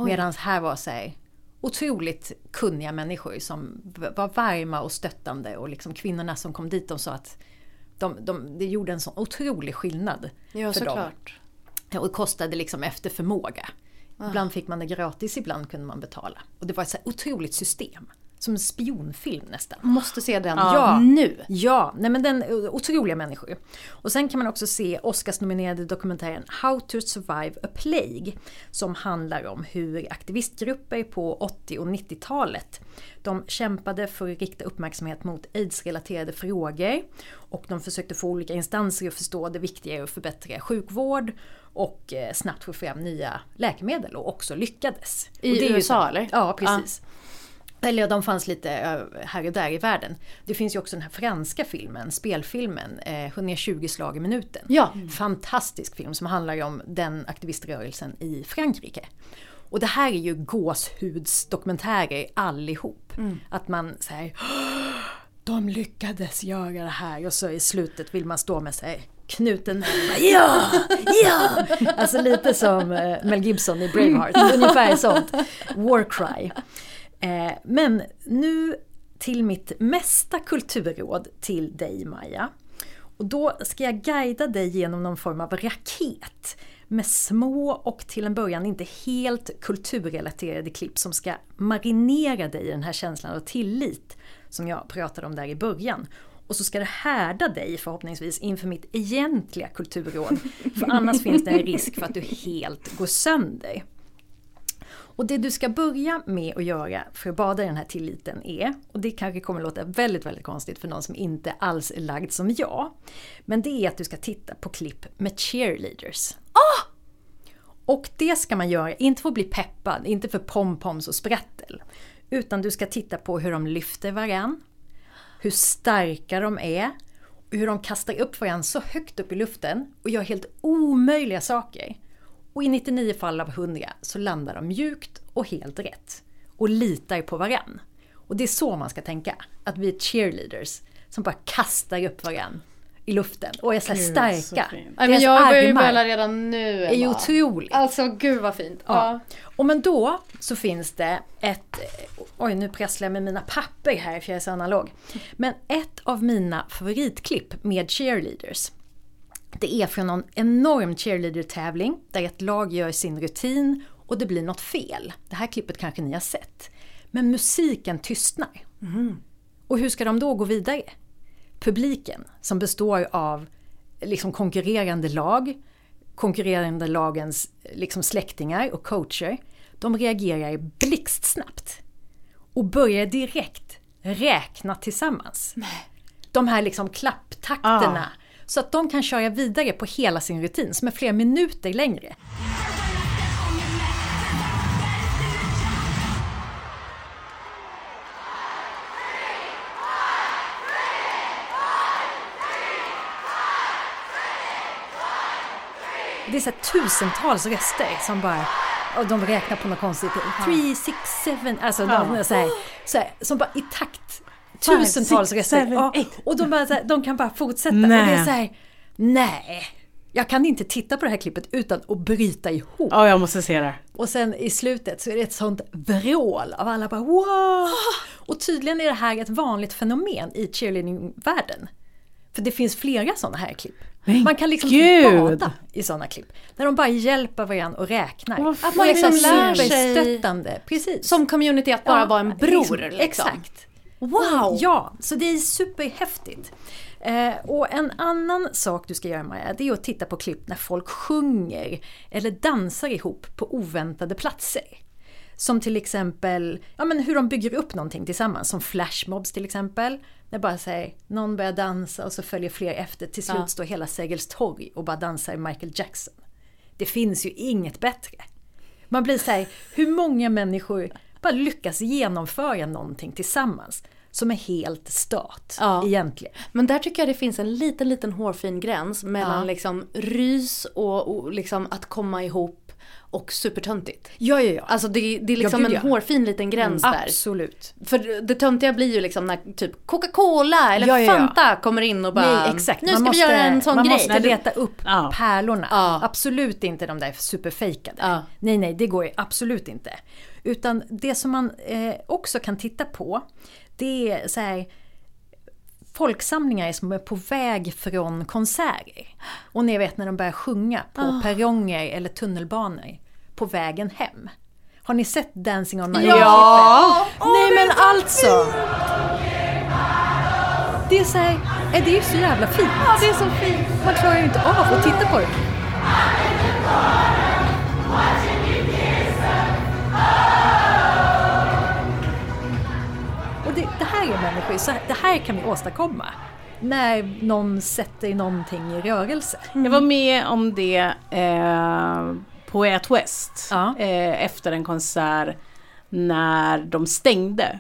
Medan här var så här, otroligt kunniga människor som var varma och stöttande och liksom kvinnorna som kom dit och sa att de, de, det gjorde en sån otrolig skillnad Ja, för dem. såklart. Ja, Och det kostade liksom efter förmåga. Ah. Ibland fick man det gratis, ibland kunde man betala. Och det var ett så otroligt system. Som en spionfilm nästan. Måste se den Ja. nu. Ja, nej men den otroliga människor. Och sen kan man också se Oscars-nominerade dokumentären How to survive a plague. Som handlar om hur aktivistgrupper på 80 och 90-talet de kämpade för att rikta uppmärksamhet mot aids-relaterade frågor. Och de försökte få olika instanser att förstå det viktiga att förbättra sjukvård och eh, snabbt få fram nya läkemedel och också lyckades. I och det är ju USA, så- eller? Ja, precis. Eller de fanns lite ö, här och där i världen. Det finns ju också den här franska filmen, spelfilmen, eh, 120 slag i minuten. Ja. Fantastisk film som handlar om den aktiviströrelsen i Frankrike. Och det här är ju gåshudsdokumentärer allihop. Att man säger de lyckades göra det här och så i slutet vill man stå med sig knuten Ja! Ja! Alltså lite som eh, Mel Gibson i Braveheart, ungefär sånt. War cry. Eh, men nu till mitt mesta kulturråd till dig Maja. Och då ska jag guida dig genom någon form av raket med små och till en början inte helt kulturrelaterade klipp som ska marinera dig i den här känslan av tillit som jag pratade om där i början. Och så ska det härda dig förhoppningsvis inför mitt egentliga kulturråd. För annars finns det en risk för att du helt går sönder. Och det du ska börja med att göra för att bada i den här tilliten är, och det kanske kommer låta väldigt, väldigt konstigt för någon som inte alls är lagd som jag. Men det är att du ska titta på klipp med cheerleaders. Och det ska man göra, inte för att bli peppad, inte för pompoms och sprattel. Utan du ska titta på hur de lyfter varann, hur starka de är och hur de kastar upp varann så högt upp i luften och gör helt omöjliga saker. Och i 99 fall av 100 så landar de mjukt och helt rätt. Och litar på varann. Och det är så man ska tänka, att vi är cheerleaders som bara kastar upp varann i luften och är så Gud, starka. så. Nej, men jag börjar ju böla redan nu. är ju Emma. otroligt. Alltså gud vad fint. Ja. Och men då så finns det ett, oj nu prasslar jag med mina papper här för jag är så analog. Men ett av mina favoritklipp med cheerleaders. Det är från någon enorm cheerleader-tävling där ett lag gör sin rutin och det blir något fel. Det här klippet kanske ni har sett. Men musiken tystnar. Och hur ska de då gå vidare? Publiken som består av liksom konkurrerande lag, konkurrerande lagens liksom släktingar och coacher, de reagerar blixtsnabbt och börjar direkt räkna tillsammans. De här liksom klapptakterna. Så att de kan köra vidare på hela sin rutin som är flera minuter längre. Det är så tusentals röster som bara och de räknar på något konstigt. 3, 6, 7, alltså de är så här, så här, som bara i takt. Five, Tusentals six, seven, Ja, och de, bara, här, de kan bara fortsätta. Och Nej. det är så här, nej. Jag kan inte titta på det här klippet utan att bryta ihop. Ja, jag måste se det. Och sen i slutet så är det ett sånt vrål av alla bara wow! Och tydligen är det här ett vanligt fenomen i cheerleading-världen. För det finns flera sådana här klipp. Men Man kan liksom Gud! bada i sådana klipp. När de bara hjälper varandra och räknar. Vad Att man liksom lär sig Superstöttande. Precis. som community att bara Ja, vara en bror. Liksom. Exakt. Wow! Ja, så det är superhäftigt. Eh, och en annan sak du ska göra Maja, det är att titta på klipp när folk sjunger eller dansar ihop på oväntade platser. Som till exempel ja, men hur de bygger upp någonting tillsammans, som flashmobs till exempel. När bara säger någon börjar dansa och så följer fler efter. Till slut Ja. står hela Sergels torg och bara dansar Michael Jackson. Det finns ju inget bättre. Man blir så här, hur många människor bara lyckas genomföra någonting tillsammans som är helt stört Ja. egentligen. Men där tycker jag det finns en liten, liten hårfin gräns mellan Ja. liksom rys och, och liksom att komma ihop och supertöntigt. Ja, ja, ja. Alltså det, det är liksom gud, en ja. hårfin liten gräns där. Absolut. För det töntiga blir ju liksom när typ Coca-Cola eller Ja, ja, ja. Fanta kommer in och bara Nej, exakt. nu Man ska måste, vi göra en sån man grej. måste leta upp Ja. pärlorna. Ja. Absolut inte de där superfejkade. Ja. Nej, nej, det går ju absolut inte. Utan det som man eh, också kan titta på, det är så här folksamlingar som är på väg från konserter. Och ni vet när de börjar sjunga på Ah. perronger eller tunnelbanor på vägen hem. Har ni sett Dancing on my Ja! Nej men alltså! Det är så här, är det är så jävla fint. Ja, det är så fint. Man klarar ju inte av att titta på det. Är människor, så här, det här kan vi åstadkomma. När någon sätter någonting i rörelse. Jag var med om det eh, på Out West Ja. eh, efter en konsert när de stängde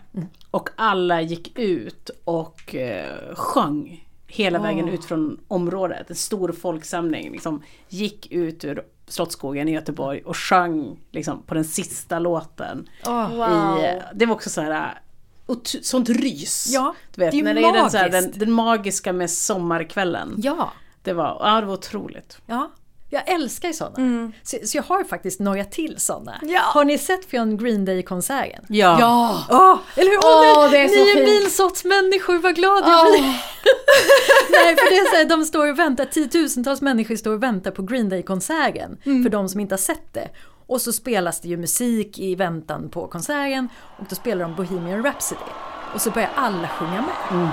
och alla gick ut och eh, sjöng hela vägen ut från området. En stor folksamling liksom, gick ut ur Slottsskogen i Göteborg och sjöng liksom, på den sista låten. Wow. I, det var också så här och sånt rys. Ja, du vet, det är när det är den, så här, den, den magiska med sommarkvällen. Ja. Det var, ja, det var otroligt. Ja, jag älskar ju sådana. Så, så jag har faktiskt några till sådana. Ja. Har ni sett från Green Day-konserten? Ja. Ja! Åh, eller hur? Åh, Åh, det är så Ni är min sorts människor, vad glad jag blir. Nej, för det är så här, de står och väntar, tiotusentals människor står och väntar på Green Day-konserten. För de som inte har sett det. Och så spelas det ju musik i väntan på konserten och då spelar de Bohemian Rhapsody. Och så börjar alla sjunga med. Mm.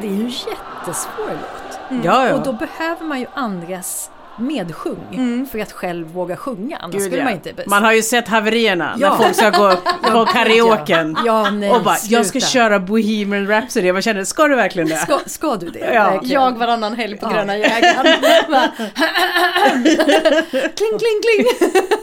det är ju en jättesvår låt. Mm. Ja, ja. Och då behöver man ju andras medsjung för att själv våga sjunga. Annars Gud, skulle ja. man inte... Man har ju sett haverierna Ja. när folk ska gå på karaoken. ja. Ja, nej, och bara, jag ska köra Bohemian Rhapsody. Jag känner, ska du verkligen det? Ska, ska du det? Ja. Jag varannan helg på Ja. Gröna jägaren. Kling, kling, kling.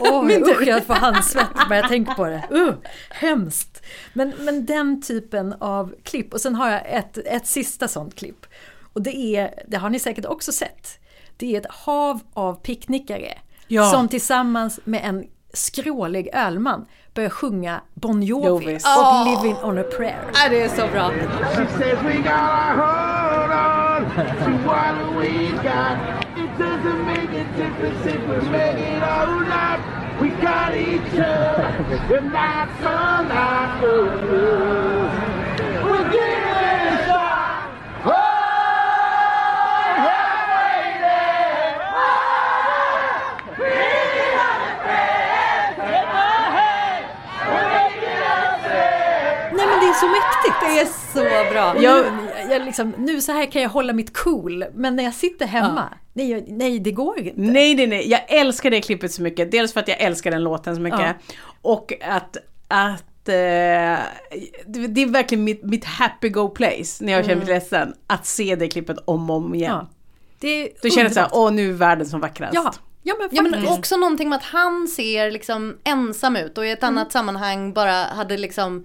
Åh, Min usch, jag får handsvett bara jag tänker på det. Uh, hemskt. Men, men den typen av klipp. Och sen har jag ett, ett sista sånt klipp. Och det är, det har ni säkert också sett. Det är ett hav av picknickare. Ja. Som tillsammans med en skrålig ölman börjar sjunga Bon Jovi Jovis. och Living on a prayer. Ja, det är så bra. She says we gotta hold on to what we got. It doesn't make a difference if we make it or not. We got each other, and that's all I know. We'll give it a shot. Oh, yeah, baby. Oh, bring it on the bed. Take my hand. We'll make it up Nej men det är så mäktigt! Det är så bra. Jag, jag liksom, nu så här kan jag hålla mitt cool, men när jag sitter hemma, nej, jag- nej det går inte. Nej, nej, nej. Jag älskar det klippet så mycket. Dels för att jag älskar den låten så mycket. Och att, att eh, det, är verkligen mitt, mitt happy go place när jag känner mig ledsen. Att se det klippet om och om igen. Ja. Det Då känner jag såhär, åh nu är världen som vackrast. Ja, ja men Ja men faktiskt. också någonting med att han ser liksom ensam ut och i ett annat sammanhang bara hade liksom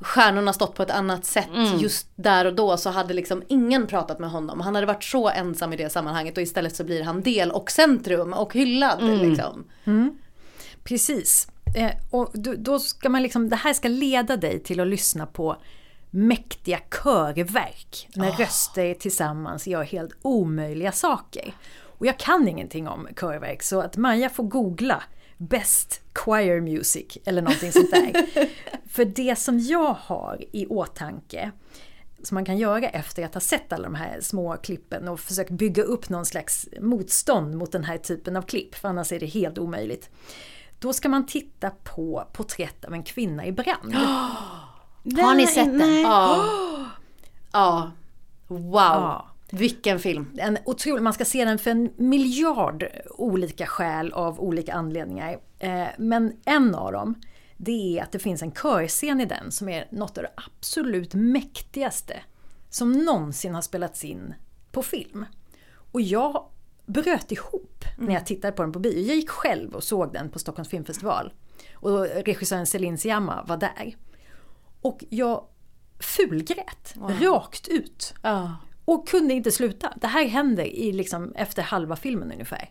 stjärnorna stått på ett annat sätt just där och då så hade liksom ingen pratat med honom. Han hade varit så ensam i det sammanhanget och istället så blir han del och centrum och hyllad liksom. Precis. Eh, och då, då ska man liksom, det här ska leda dig till att lyssna på mäktiga körverk. När röster tillsammans gör helt omöjliga saker. Och jag kan ingenting om körverk så att Maja får googla Best Choir Music eller någonting sånt där. För det som jag har i åtanke som man kan göra efter att ha sett alla de här små klippen och försökt bygga upp någon slags motstånd mot den här typen av klipp, för annars är det helt omöjligt. Då ska man titta på Porträtt av en kvinna i brand. Har ni sett den? Ja. Ja. Wow. Vilken film. En otrolig, man ska se den för en miljard olika skäl av olika anledningar. Eh, men en av dem, det är att det finns en körscen i den som är något av det absolut mäktigaste som någonsin har spelats in på film. Och jag bröt ihop när jag tittade på den på bio. Jag gick själv och såg den på Stockholms filmfestival. Och regissören Celine Sciamma var där. Och jag fulgrät, rakt ut. Ja. Och kunde inte sluta. Det här händer i liksom efter halva filmen ungefär.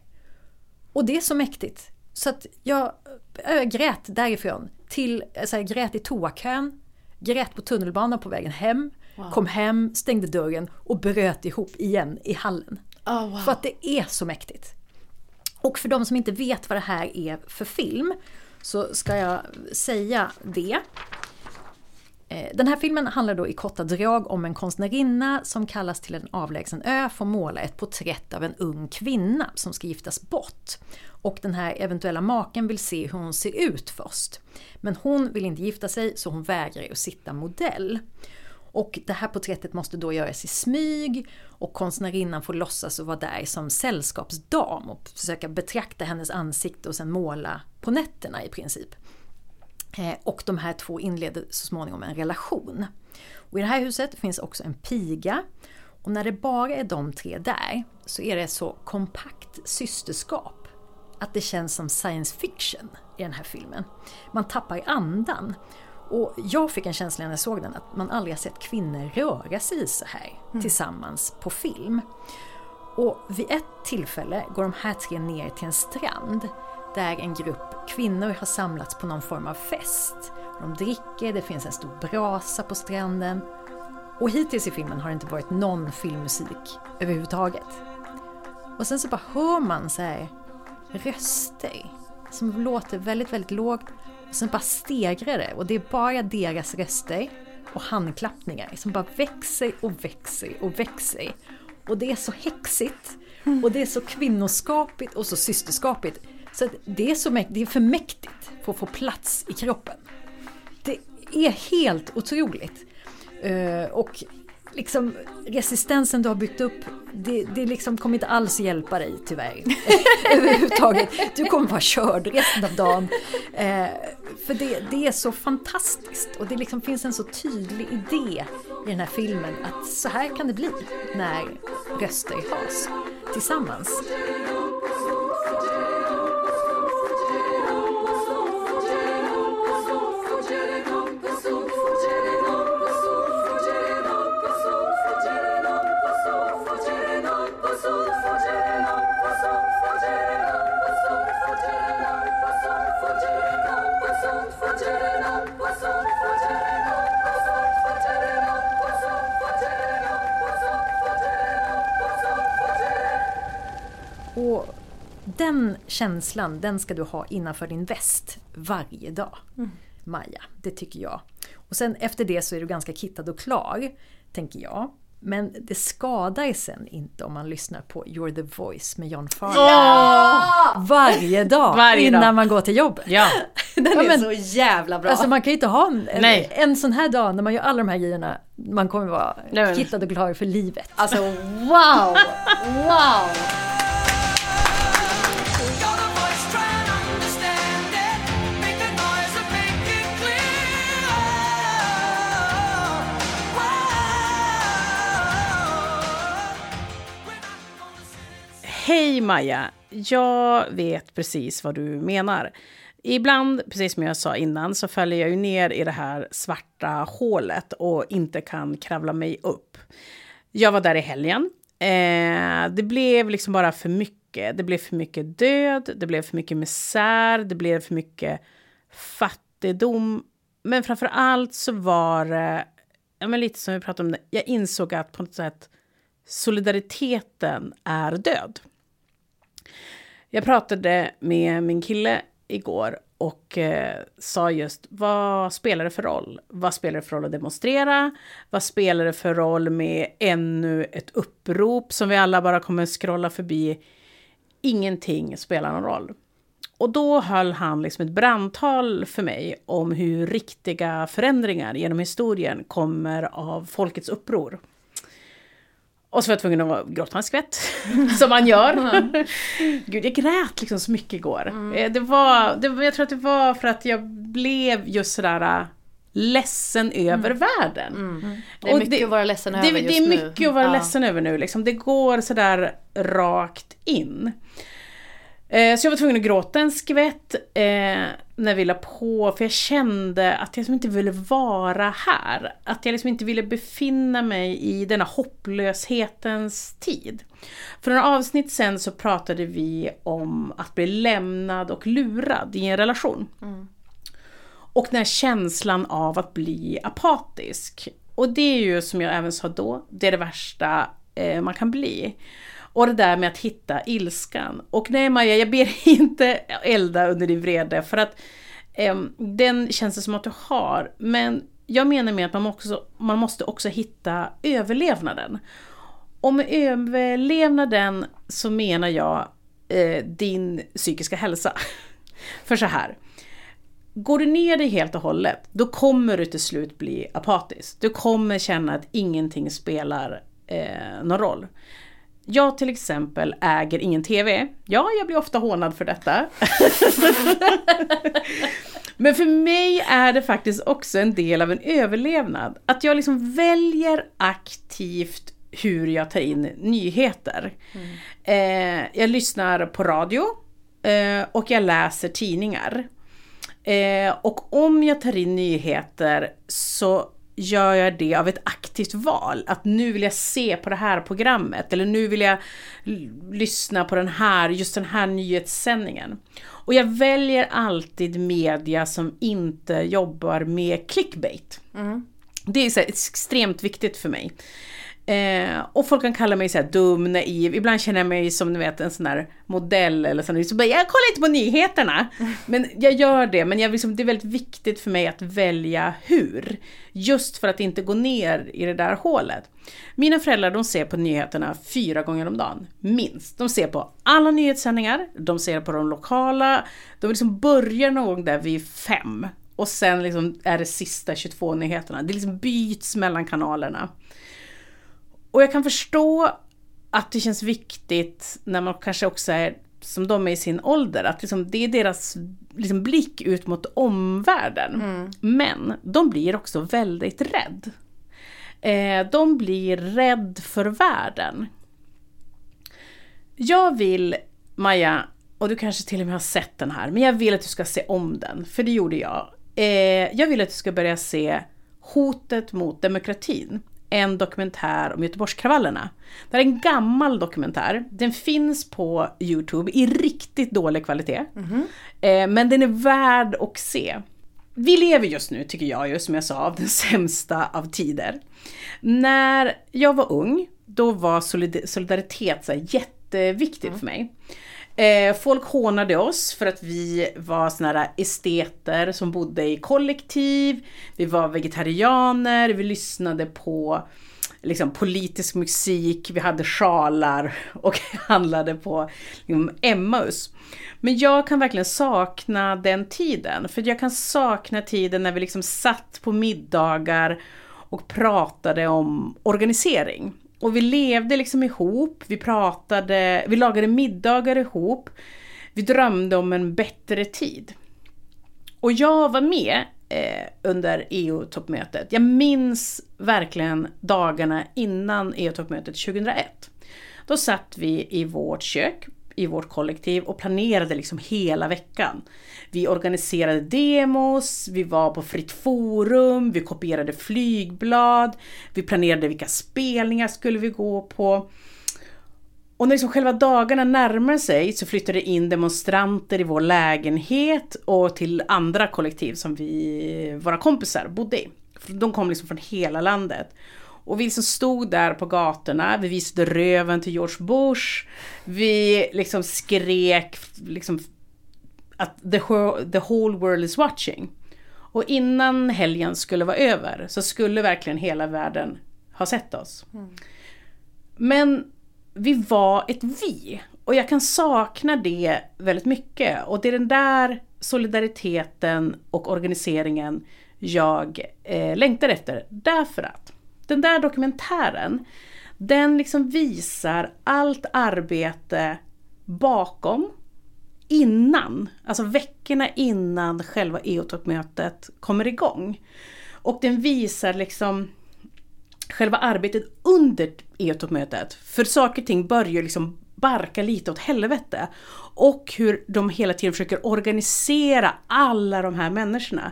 Och det är så mäktigt. Så att jag, jag grät därifrån till, så här, grät i toakön, grät på tunnelbanan på vägen hem, kom hem, stängde dörren och bröt ihop igen i hallen. Oh, wow. För att det är så mäktigt. Och för de som inte vet vad det här är för film så ska jag säga det. Eh, den här filmen handlar då i korta drag om en konstnärinna som kallas till en avlägsen ö för att måla ett porträtt av en ung kvinna som ska giftas bort. Och den här eventuella maken vill se hur hon ser ut först. Men hon vill inte gifta sig så hon vägrar att sitta modell. Och det här porträttet måste då göras i smyg och konstnärinnan får låtsas att vara där som sällskapsdam och försöka betrakta hennes ansikte och sen måla på nätterna i princip. Eh, Och de här två inleder så småningom en relation. Och I det här huset finns också en piga. Och när det bara är de tre där så är det så kompakt systerskap att det känns som science fiction i den här filmen. Man tappar andan. Och jag fick en känsla när jag såg den att man aldrig har sett kvinnor röra sig så här tillsammans på film. Och vid ett tillfälle går de här tre ner till en strand där en grupp kvinnor har samlats på någon form av fest. De dricker, det finns en stor brasa på stranden. Och hittills i filmen har det inte varit någon filmmusik överhuvudtaget. Och sen så bara hör man så här röster som låter väldigt, väldigt lågt. Och sen bara stegrar det och det är bara deras röster och handklappningar som bara växer och växer och växer. Och det är så häxigt och det är så kvinnoskapigt och så systerskapigt. Så att det, är så det är för mäktigt för att få plats i kroppen. Det är helt otroligt. Eh, och liksom, resistensen du har byggt upp, det, det liksom kommer inte alls hjälpa dig tyvärr. Överhuvudtaget. Du kommer vara körd resten av dagen. Eh, för det, det är så fantastiskt och det liksom finns en så tydlig idé i den här filmen att så här kan det bli när röster hörs tillsammans. Känslan, den ska du ha innanför din väst varje dag. Maja, det tycker jag. Och sen efter det så är du ganska kittad och klar, tänker jag. Men det skadar sen inte om man lyssnar på You're the voice med John Farnham. Varje dag Varje innan dag. man går till jobbet. Ja. Den Ja, är men- så jävla bra. Alltså man kan ju inte ha en, en, en sån här dag när man gör alla de här grejerna. Man kommer vara Nej, kittad och klar för livet. Alltså wow! Wow! Hej Maja! Jag vet precis vad du menar. Ibland, precis som jag sa innan, så faller jag ju ner i det här svarta hålet och inte kan kravla mig upp. Jag var där i helgen. Eh, det blev liksom bara för mycket. Det blev för mycket död, det blev för mycket misär, det blev för mycket fattigdom. Men framför allt så var det, ja men lite som vi pratade om, det, jag insåg att på något sätt solidariteten är död. Jag pratade med min kille igår och eh, sa just vad spelar det för roll? Vad spelar det för roll att demonstrera? Vad spelar det för roll med ännu ett upprop som vi alla bara kommer scrolla förbi? Ingenting spelar någon roll. Och då höll han liksom ett brandtal för mig om hur riktiga förändringar genom historien kommer av folkets uppror. Och så var jag tvungen att gråta en skvätt, som man gör. Gud, jag grät liksom så mycket igår. Eh, Det var, det, jag tror att det var för att jag blev just sådär äh, ledsen över världen. Det är Och mycket att vara ledsen det, över Det just är nu. mycket att vara Ja. ledsen över nu. Liksom. Det går sådär rakt in. Eh, Så jag var tvungen att gråta en skvätt eh, när vi la på, för jag kände att jag liksom inte ville vara här. Att jag liksom inte ville befinna mig i denna hopplöshetens tid. För några avsnitt sen så pratade vi om att bli lämnad och lurad i en relation. Och den här känslan av att bli apatisk. Och det är ju som jag även sa då, det är det värsta eh, man kan bli. Och det där med att hitta ilskan. Och nej Maja, jag ber inte elda under din vrede för att eh, den känns det som att du har. Men jag menar med att man, också, man måste också hitta överlevnaden. Och med överlevnaden så menar jag eh, din psykiska hälsa. För så här. Går du ner dig helt och hållet, då kommer du till slut bli apatisk. Du kommer känna att ingenting spelar eh, någon roll. Jag till exempel äger ingen TV. Ja, jag blir ofta hånad för detta. Men för mig är det faktiskt också en del av en överlevnad. Att jag liksom väljer aktivt hur jag tar in nyheter. Eh, jag lyssnar på radio eh, och jag läser tidningar. Eh, och om jag tar in nyheter så gör jag det av ett aktivt val. Att nu vill jag se på det här programmet eller nu vill jag lyssna på den här, just den här nyhetssändningen. Och jag väljer alltid media som inte jobbar med clickbait. Det är extremt viktigt för mig. Eh, och folk kan kalla mig så dum, naiv. Ibland känner jag mig som ni vet, en sån här modell eller sån. Så bara, jag kollar inte på nyheterna. Men jag gör det. Men jag liksom, det är väldigt viktigt för mig att välja hur. Just för att inte gå ner i det där hålet. Mina föräldrar de ser på nyheterna fyra gånger om dagen. Minst. De ser på alla nyhetssändningar. De ser på de lokala. De liksom börjar någon gång där vid fem. Och sen liksom är det sista 22 nyheterna. Det liksom byts mellan kanalerna. Och jag kan förstå att det känns viktigt när man kanske också är som de är i sin ålder, att liksom, det är deras liksom, blick ut mot omvärlden. Men de blir också väldigt rädd. Eh, de blir rädd för världen. Jag vill, Maja, och du kanske till och med har sett den här, men jag vill att du ska se om den, för det gjorde jag. Eh, jag vill att du ska börja se Hotet mot demokratin, en dokumentär om Göteborgskravallerna. Det här är en gammal dokumentär, den finns på Youtube i riktigt dålig kvalitet. Eh, men den är värd att se. Vi lever just nu, tycker jag, just som jag sa, av den sämsta av tider. När jag var ung, då var solid- solidaritet så här jätteviktigt för mig. Eh, folk hånade oss för att vi var såna här esteter som bodde i kollektiv, vi var vegetarianer, vi lyssnade på liksom, politisk musik, vi hade sjalar och handlade på liksom, Emmaus. Men jag kan verkligen sakna den tiden, för jag kan sakna tiden när vi liksom satt på middagar och pratade om organisering. Och vi levde liksom ihop, vi pratade, vi lagade middagar ihop, vi drömde om en bättre tid. Och jag var med eh, under EU-toppmötet. Jag minns verkligen dagarna innan EU-toppmötet 2001. Då satt vi i vårt kök, i vårt kollektiv och planerade liksom hela veckan. Vi organiserade demos, vi var på fritt forum, vi kopierade flygblad, vi planerade vilka spelningar skulle vi gå på. Och när liksom själva dagarna närmar sig så flyttar det in demonstranter i vår lägenhet och till andra kollektiv som vi, våra kompisar bodde i. De kom liksom från hela landet. Och vi liksom stod där på gatorna, vi visade röven till George Bush, vi liksom skrek liksom att the, whole- the whole world is watching. Och innan helgen skulle vara över så skulle verkligen hela världen ha sett oss. Men vi var ett vi. Och jag kan sakna det väldigt mycket. Och det är den där solidariteten och organiseringen jag eh, längtar efter. Därför att den där dokumentären, den liksom visar allt arbete bakom, innan, alltså veckorna innan själva EU-toppmötet kommer igång. Och den visar liksom själva arbetet under EU-toppmötet. För saker och ting börjar liksom barka lite åt helvete. Och hur de hela tiden försöker organisera alla de här människorna.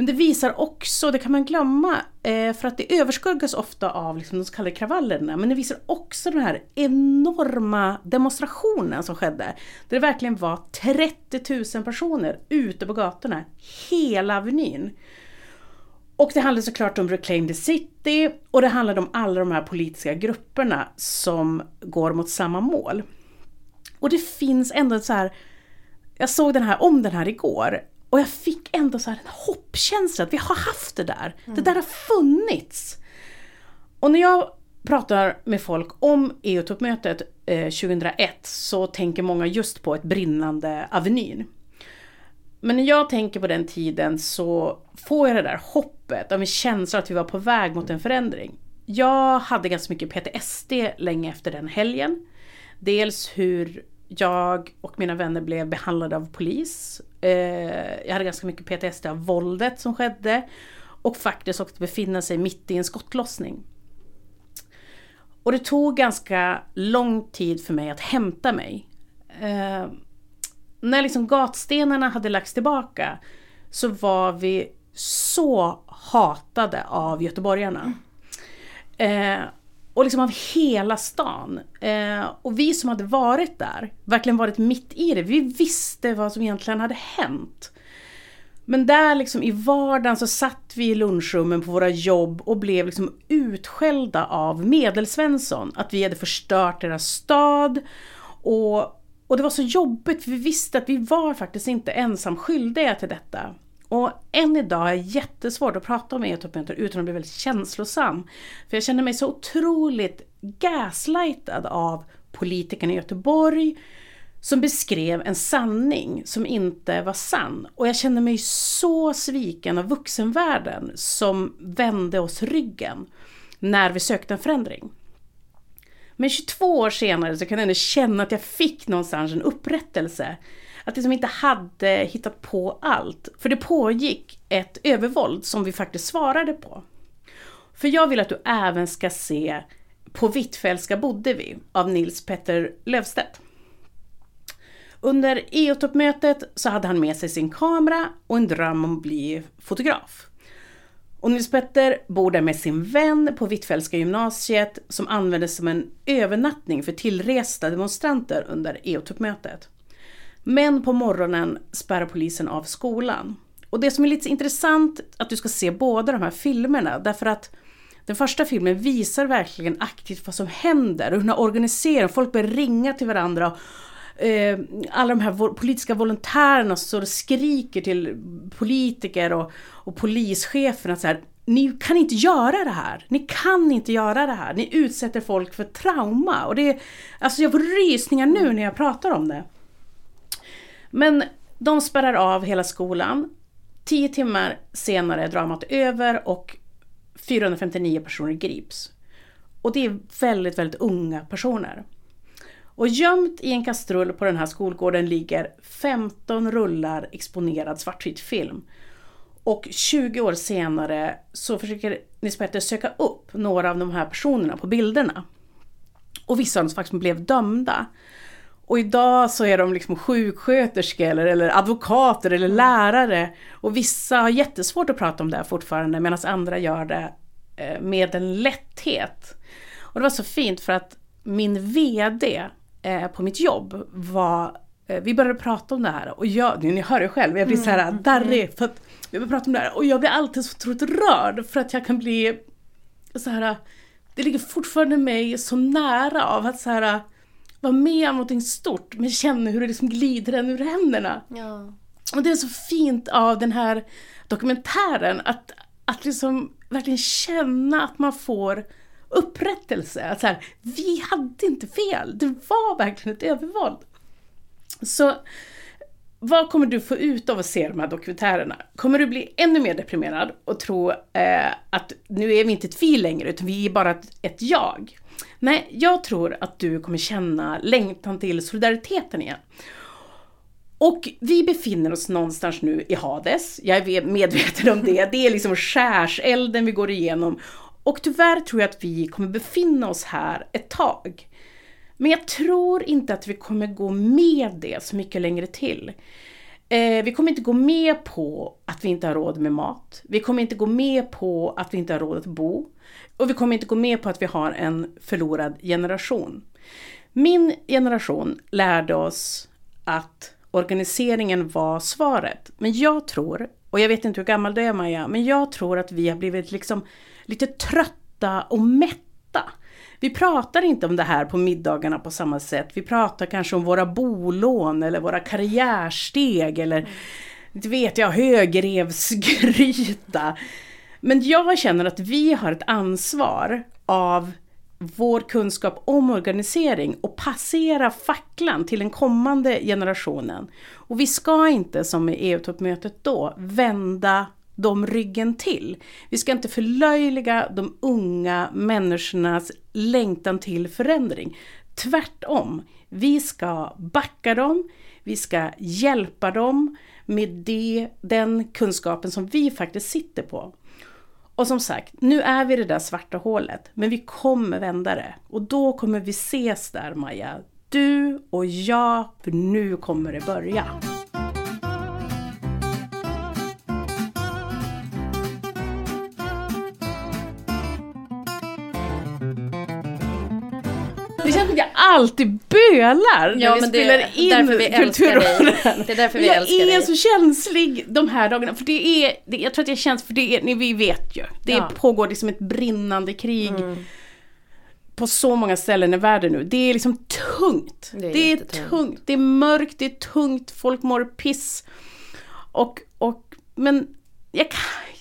Men det visar också, det kan man glömma, eh, för att det överskuggas ofta av liksom de så kallade kravallerna, men det visar också den här enorma demonstrationen som skedde. Där det verkligen var 30 000 personer ute på gatorna, hela Avenyn. Och det handlade såklart om Reclaim the City och det handlade om alla de här politiska grupperna som går mot samma mål. Och det finns ändå så här, jag såg den här, om den här igår och jag fick ändå så här en hoppkänsla att vi har haft det där. Det där har funnits. Och när jag pratar med folk om EU-toppmötet eh, 2001 så tänker många just på ett brinnande Avenyn. Men när jag tänker på den tiden så får jag det där hoppet av en känsla att vi var på väg mot en förändring. Jag hade ganska mycket PTSD länge efter den helgen. Dels hur jag och mina vänner blev behandlade av polis. Eh, jag hade ganska mycket PTSD av våldet som skedde. Och faktiskt också befinna sig mitt i en skottlossning. Och det tog ganska lång tid för mig att hämta mig. Eh, när liksom gatstenarna hade lagts tillbaka så var vi så hatade av göteborgarna. Eh, och liksom av hela stan. Eh, och vi som hade varit där, verkligen varit mitt i det, vi visste vad som egentligen hade hänt. Men där liksom i vardagen så satt vi i lunchrummen på våra jobb och blev liksom utskällda av Medelsvensson. Att vi hade förstört deras stad. Och, och det var så jobbigt för vi visste att vi var faktiskt inte ensam skyldiga till detta. Och än idag är det jättesvårt att prata om EU-toppmöten utan att bli väldigt känslosam. För jag känner mig så otroligt gaslightad av politikerna i Göteborg som beskrev en sanning som inte var sann. Och jag kände mig så sviken av vuxenvärlden som vände oss ryggen när vi sökte en förändring. Men 22 år senare så kan jag ändå känna att jag fick någonstans en upprättelse. Att liksom inte hade hittat på allt. För det pågick ett övervåld som vi faktiskt svarade på. För jag vill att du även ska se På Hvitfeldtska bodde vi av Nils Petter Löfstedt. Under EU-toppmötet så hade han med sig sin kamera och en dröm om att bli fotograf. Och Nils Petter bor där med sin vän på Hvitfeldtska gymnasiet som användes som en övernattning för tillresta demonstranter under EU-toppmötet. Men på morgonen spärrar polisen av skolan. Och det som är lite intressant att du ska se båda de här filmerna därför att den första filmen visar verkligen aktivt vad som händer, hur den har organiserat, folk börjar ringa till varandra. Eh, alla de här politiska volontärerna står och skriker till politiker och, och polischeferna så här, ni kan inte göra det här. Ni kan inte göra det här. Ni utsätter folk för trauma. Och det är, alltså jag får rysningar nu när jag pratar om det. Men de spärrar av hela skolan. Tio timmar senare är dramat över och 459 personer grips. Och det är väldigt, väldigt unga personer. Och gömt i en kastrull på den här skolgården ligger 15 rullar exponerad svartvit film. Och 20 år senare så försöker Nils Petter söka upp några av de här personerna på bilderna. Och vissa av dem faktiskt blev dömda. Och idag så är de liksom sjuksköterskor eller, eller advokater eller lärare. Och vissa har jättesvårt att prata om det här fortfarande medan andra gör det eh, med en lätthet. Och det var så fint för att min VD eh, på mitt jobb var eh, vi började prata om det här och jag, ni hör det själv, jag blir så här darrig för att vi började prata om det här och jag blir alltid så otroligt rörd för att jag kan bli så här det ligger fortfarande mig så nära av att så här vara med om någonting stort men känna hur det liksom glider en ur händerna. Ja. Och det är så fint av den här dokumentären att, att liksom verkligen känna att man får upprättelse. Att så här, vi hade inte fel, det var verkligen ett övervåld. Så vad kommer du få ut av att se de här dokumentärerna? Kommer du bli ännu mer deprimerad och tro eh, att nu är vi inte ett vi längre, utan vi är bara ett, ett jag? Nej, jag tror att du kommer känna längtan till solidariteten igen. Och vi befinner oss någonstans nu i Hades. Jag är medveten om det. Det är liksom skärselden vi går igenom. Och tyvärr tror jag att vi kommer befinna oss här ett tag. Men jag tror inte att vi kommer gå med det så mycket längre till. Eh, vi kommer inte gå med på att vi inte har råd med mat. Vi kommer inte gå med på att vi inte har råd att bo. Och vi kommer inte gå med på att vi har en förlorad generation. Min generation lärde oss att organiseringen var svaret. Men jag tror, och jag vet inte hur gammal du är Maja, men jag tror att vi har blivit liksom lite trötta och mätta. Vi pratar inte om det här på middagarna på samma sätt. Vi pratar kanske om våra bolån eller våra karriärsteg eller inte vet jag, högrevsgryta. Men jag känner att vi har ett ansvar av vår kunskap om organisering och passera facklan till den kommande generationen. Och vi ska inte, som i EU-toppmötet då, vända dem ryggen till. Vi ska inte förlöjliga de unga människornas längtan till förändring. Tvärtom, vi ska backa dem, vi ska hjälpa dem med det, den kunskapen som vi faktiskt sitter på. Och som sagt, nu är vi i det där svarta hålet, men vi kommer vända det. Och då kommer vi ses där Maja. Du och jag, för nu kommer det börja. Det känns som att jag alltid bölar när Ja, vi det spelar är in därför vi älskar dig. Kulturråden. Det är därför vi jag älskar är dig. så känslig de här dagarna. För det är, det, jag tror att jag känns, för det är, ni, vi vet ju. Det Ja. pågår liksom ett brinnande krig på så många ställen i världen nu. Det är liksom tungt. Det är Det är, tungt, det är mörkt, det är tungt, folk mår piss. Och, och, men jag, kan,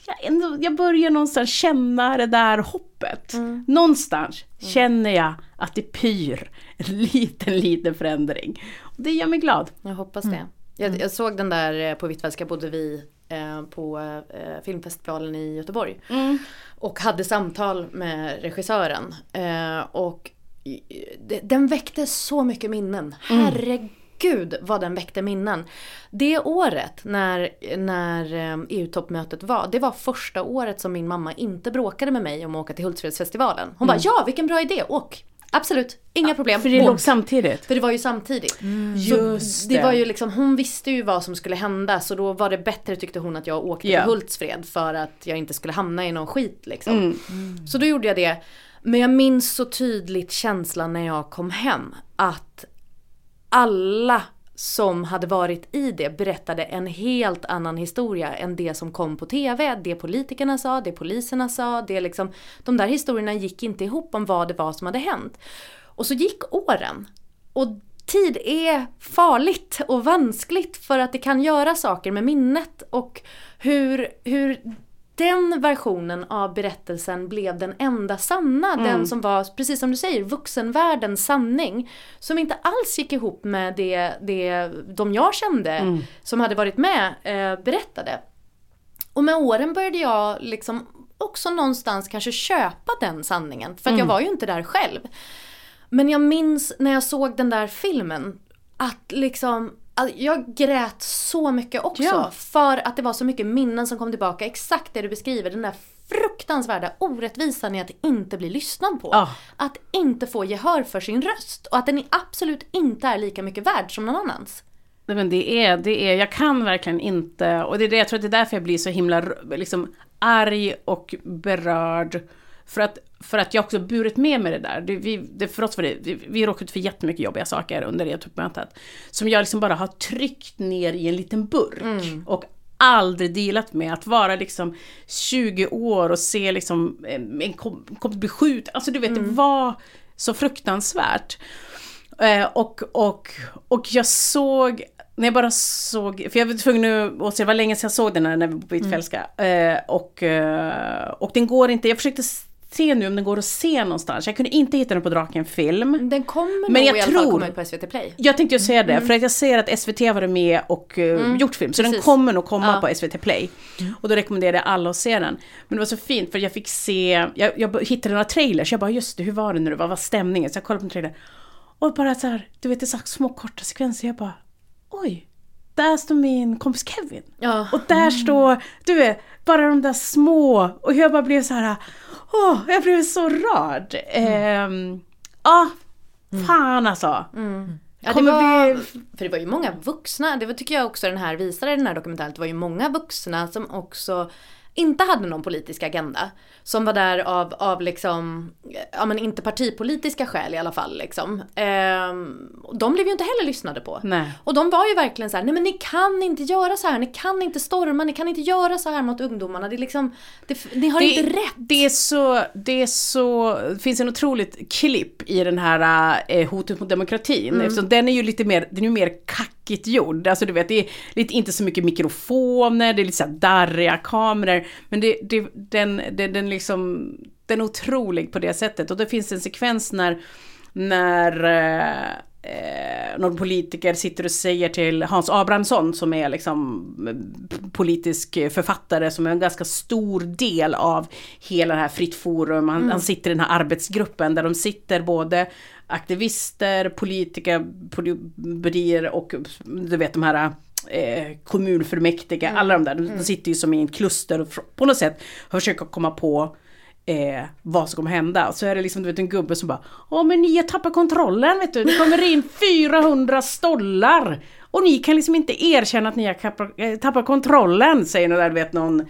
jag, ändå, jag börjar någonstans känna det där hoppet. Mm. Någonstans känner jag att det pyr en liten, liten förändring. Och det gör mig glad. Jag hoppas det. Jag, jag såg den där eh, på Hvitfeldtska bodde vi eh, på eh, filmfestivalen i Göteborg. Och hade samtal med regissören. Eh, och den väckte så mycket minnen. Mm. Herregud vad den väckte minnen. Det året när, när eh, EU-toppmötet var, det var första året som min mamma inte bråkade med mig om att åka till Hultsfredsfestivalen. Hon bara ja vilken bra idé, åk! Absolut, inga problem. Mm. För det låg samtidigt. För det var ju samtidigt. Så Just det. det. var ju liksom, hon visste ju vad som skulle hända så då var det bättre tyckte hon att jag åkte Ja. till Hultsfred för att jag inte skulle hamna i någon skit liksom. Mm. Så då gjorde jag det. Men jag minns så tydligt känslan när jag kom hem att alla som hade varit i det berättade en helt annan historia än det som kom på TV. Det politikerna sa, det poliserna sa, det liksom, de där historierna gick inte ihop om vad det var som hade hänt. Och så gick åren. Och tid är farligt och vanskligt för att det kan göra saker med minnet och hur, hur den versionen av berättelsen blev den enda sanna. Den som var, precis som du säger, vuxenvärldens sanning. Som inte alls gick ihop med det, det de jag kände som hade varit med eh, berättade. Och med åren började jag liksom också någonstans kanske köpa den sanningen. För att jag var ju inte där själv. Men jag minns när jag såg den där filmen att liksom all- jag grät så mycket också Ja. för att det var så mycket minnen som kom tillbaka. Exakt det du beskriver, den där fruktansvärda orättvisan i att inte bli lyssnad på. Ja. Att inte få gehör för sin röst och att den absolut inte är lika mycket värd som någon annans. Nej, men det är, det är, jag kan verkligen inte, och det är det, jag tror att det är därför jag blir så himla liksom, arg och berörd. För att, för att jag också burit med mig det där. Det, vi, det, för oss var det, vi, vi råkade ut för jättemycket jobbiga saker under det toppmötet. Som jag liksom bara har tryckt ner i en liten burk. Och aldrig dealat med att vara liksom 20 år och se liksom en en kom, kom bli skjuten. Alltså du vet, det var så fruktansvärt. Eh, och, och, och jag såg, när jag bara såg, för jag var tvungen att se, det var länge sedan jag såg den här när vi var på Hvitfeldtska. Eh, och, eh, och den går inte, jag försökte se nu om den går att se någonstans. Jag kunde inte hitta den på Draken film. Den kommer Men nog jag i alla fall komma ut på SVT Play. Jag tänkte ju säga det, för att jag ser att SVT har varit med och eh, gjort film. Så den precis. kommer nog komma Ja. på SVT Play. Och då rekommenderar jag alla att se den. Men det var så fint för jag fick se, jag, jag hittade några trailers, jag bara just det, hur var det nu, vad var stämningen? Så jag kollade på en trailer. Och bara så här, du vet det är så små korta sekvenser, jag bara oj. Där står min kompis Kevin. Ja. Och där står, du vet, bara de där små. Och jag bara blev så här, åh, jag blev så rörd. Ehm, Ja, fan alltså. Ja, det var, För det var ju många vuxna, det var, tycker jag också den här visade i den här dokumentären, det var ju många vuxna som också inte hade någon politisk agenda. Som var där av, av liksom, ja men inte partipolitiska skäl i alla fall liksom. Ehm, de blev ju inte heller lyssnade på. Nej. Och de var ju verkligen så här: nej men ni kan inte göra så här, ni kan inte storma, ni kan inte göra så här mot ungdomarna. Det är liksom, det, ni har det, inte rätt. Det är så, det är så, det finns en otroligt klipp i den här eh, hotet mot demokratin. Mm. Eftersom den är ju lite mer, den är ju mer kackigt gjord. Alltså du vet, det är lite, inte så mycket mikrofoner, det är lite så här darriga kameror. Men det, det, den, det, den liksom, den är otrolig på det sättet. Och det finns en sekvens när, när eh, eh, någon politiker sitter och säger till Hans Abrahamsson som är liksom eh, politisk författare som är en ganska stor del av hela det här Fritt Forum. Han, han sitter i den här arbetsgruppen där de sitter både aktivister, politiker, politiker och du vet de här eh, kommunfullmäktige, alla de där, de, de sitter ju som i en kluster och på något sätt försöker komma på eh, vad som kommer hända. Så är det liksom du vet, en gubbe som bara Åh men ni har tappat kontrollen vet du, det kommer in 400 stollar och ni kan liksom inte erkänna att ni har eh, tappat kontrollen, säger någon där, du vet någon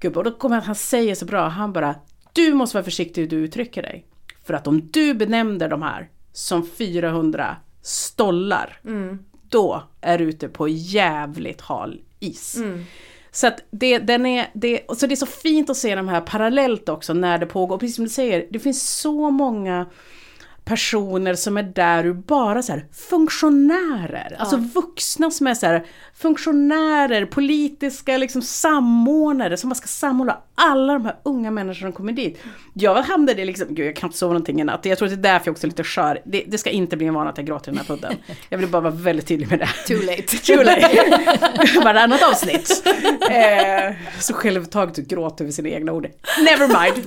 gubbe. Och då kommer han säger så bra, han bara Du måste vara försiktig hur du uttrycker dig. För att om du benämner de här som 400 stollar, då är du ute på jävligt hal is. Så att det, den är, det, så det är så fint att se de här parallellt också när det pågår. Precis som du säger, det finns så många personer som är där ur bara så här funktionärer. Alltså vuxna som är så här funktionärer, politiska liksom samordnare som bara ska samordna alla de här unga människorna som kommer dit. Jag hamnade liksom, gud jag kan inte sova någonting i natt. Jag tror att det är därför jag också är lite skör. Det, det ska inte bli en vana att jag gråter i den här podden. Jag vill bara vara väldigt tydlig med det. Too late. Too late. Varannat avsnitt. Eh, så självtaget att gråta över sina egna ord. Never mind.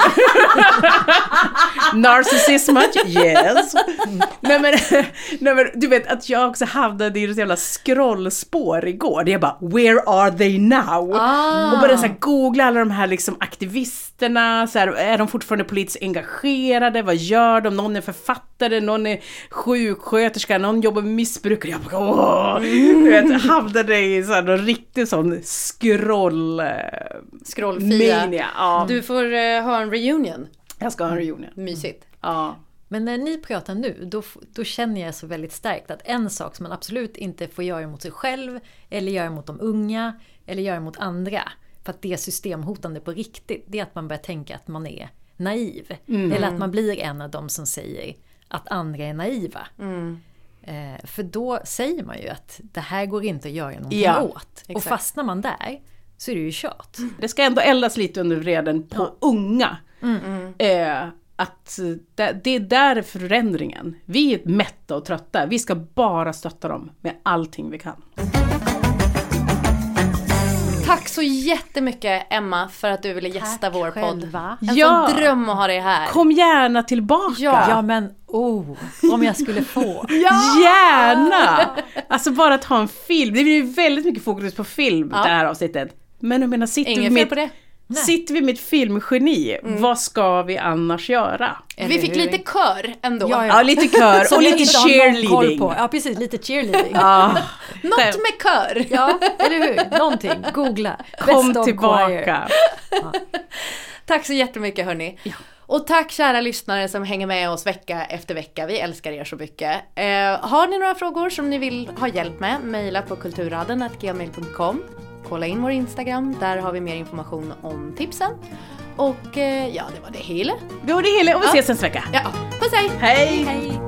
Narcissism much? Yes. nej, men, nej men du vet att jag också hamnade i ett jävla scrollspår igår. Det är bara where are they now? Ah. Och började så här, googla alla de här liksom aktivisterna. Så här, är de fortfarande politiskt engagerade? Vad gör de? Någon är författare, någon är sjuksköterska, någon jobbar med missbrukare. Jag bara åh! Du vet, hamnade i så här, någon riktig sån scroll... eh, Scrollfia. Ja. Du får eh, ha en reunion. Jag ska ha en reunion. Mysigt. Ja. Men när ni pratar nu, då, då känner jag så väldigt starkt att en sak som man absolut inte får göra mot sig själv, eller göra mot de unga, eller göra mot andra, för att det är systemhotande på riktigt, det är att man börjar tänka att man är naiv. Eller att man blir en av de som säger att andra är naiva. Eh, för då säger man ju att det här går inte att göra någonting Ja, åt. Och exakt. fastnar man där så är det ju kört. Det ska ändå eldas lite under vreden på unga. Eh, att det, det är där förändringen. Vi är mätta och trötta. Vi ska bara stötta dem med allting vi kan. Tack så jättemycket Emma för att du ville gästa Tack vår podd. själva. En Ja. sån dröm att ha dig här. Kom gärna tillbaka! Ja men oh, om jag skulle få. Gärna! Alltså bara ta en film. Det blir ju väldigt mycket fokus på film Ja. det här avsnittet. Men jag menar, sitter Inget fel med, på det. Sitter vi med ett filmgeni, vad ska vi annars göra? Vi fick lite kör ändå. Ja, Ja, lite kör och lite cheerleading. på. Ja precis, lite cheerleading. Ja, Något med kör. Ja, eller hur? Någonting. Googla. kom Best tillbaka. Tack så jättemycket hörni. Och tack kära lyssnare som hänger med oss vecka efter vecka. Vi älskar er så mycket. Eh, har ni några frågor som ni vill ha hjälp med, mejla på kulturraden.gmail.com. Kolla in vår Instagram, där har vi mer information om tipsen. Och eh, ja, det var det hela. Det var det hela och vi Ja. ses nästa vecka. Ja, puss hej! Hej! Hej.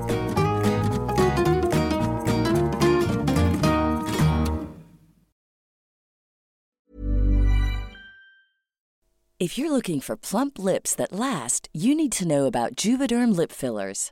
If you're looking for plump lips that last, you need to know about Juvederm lip fillers.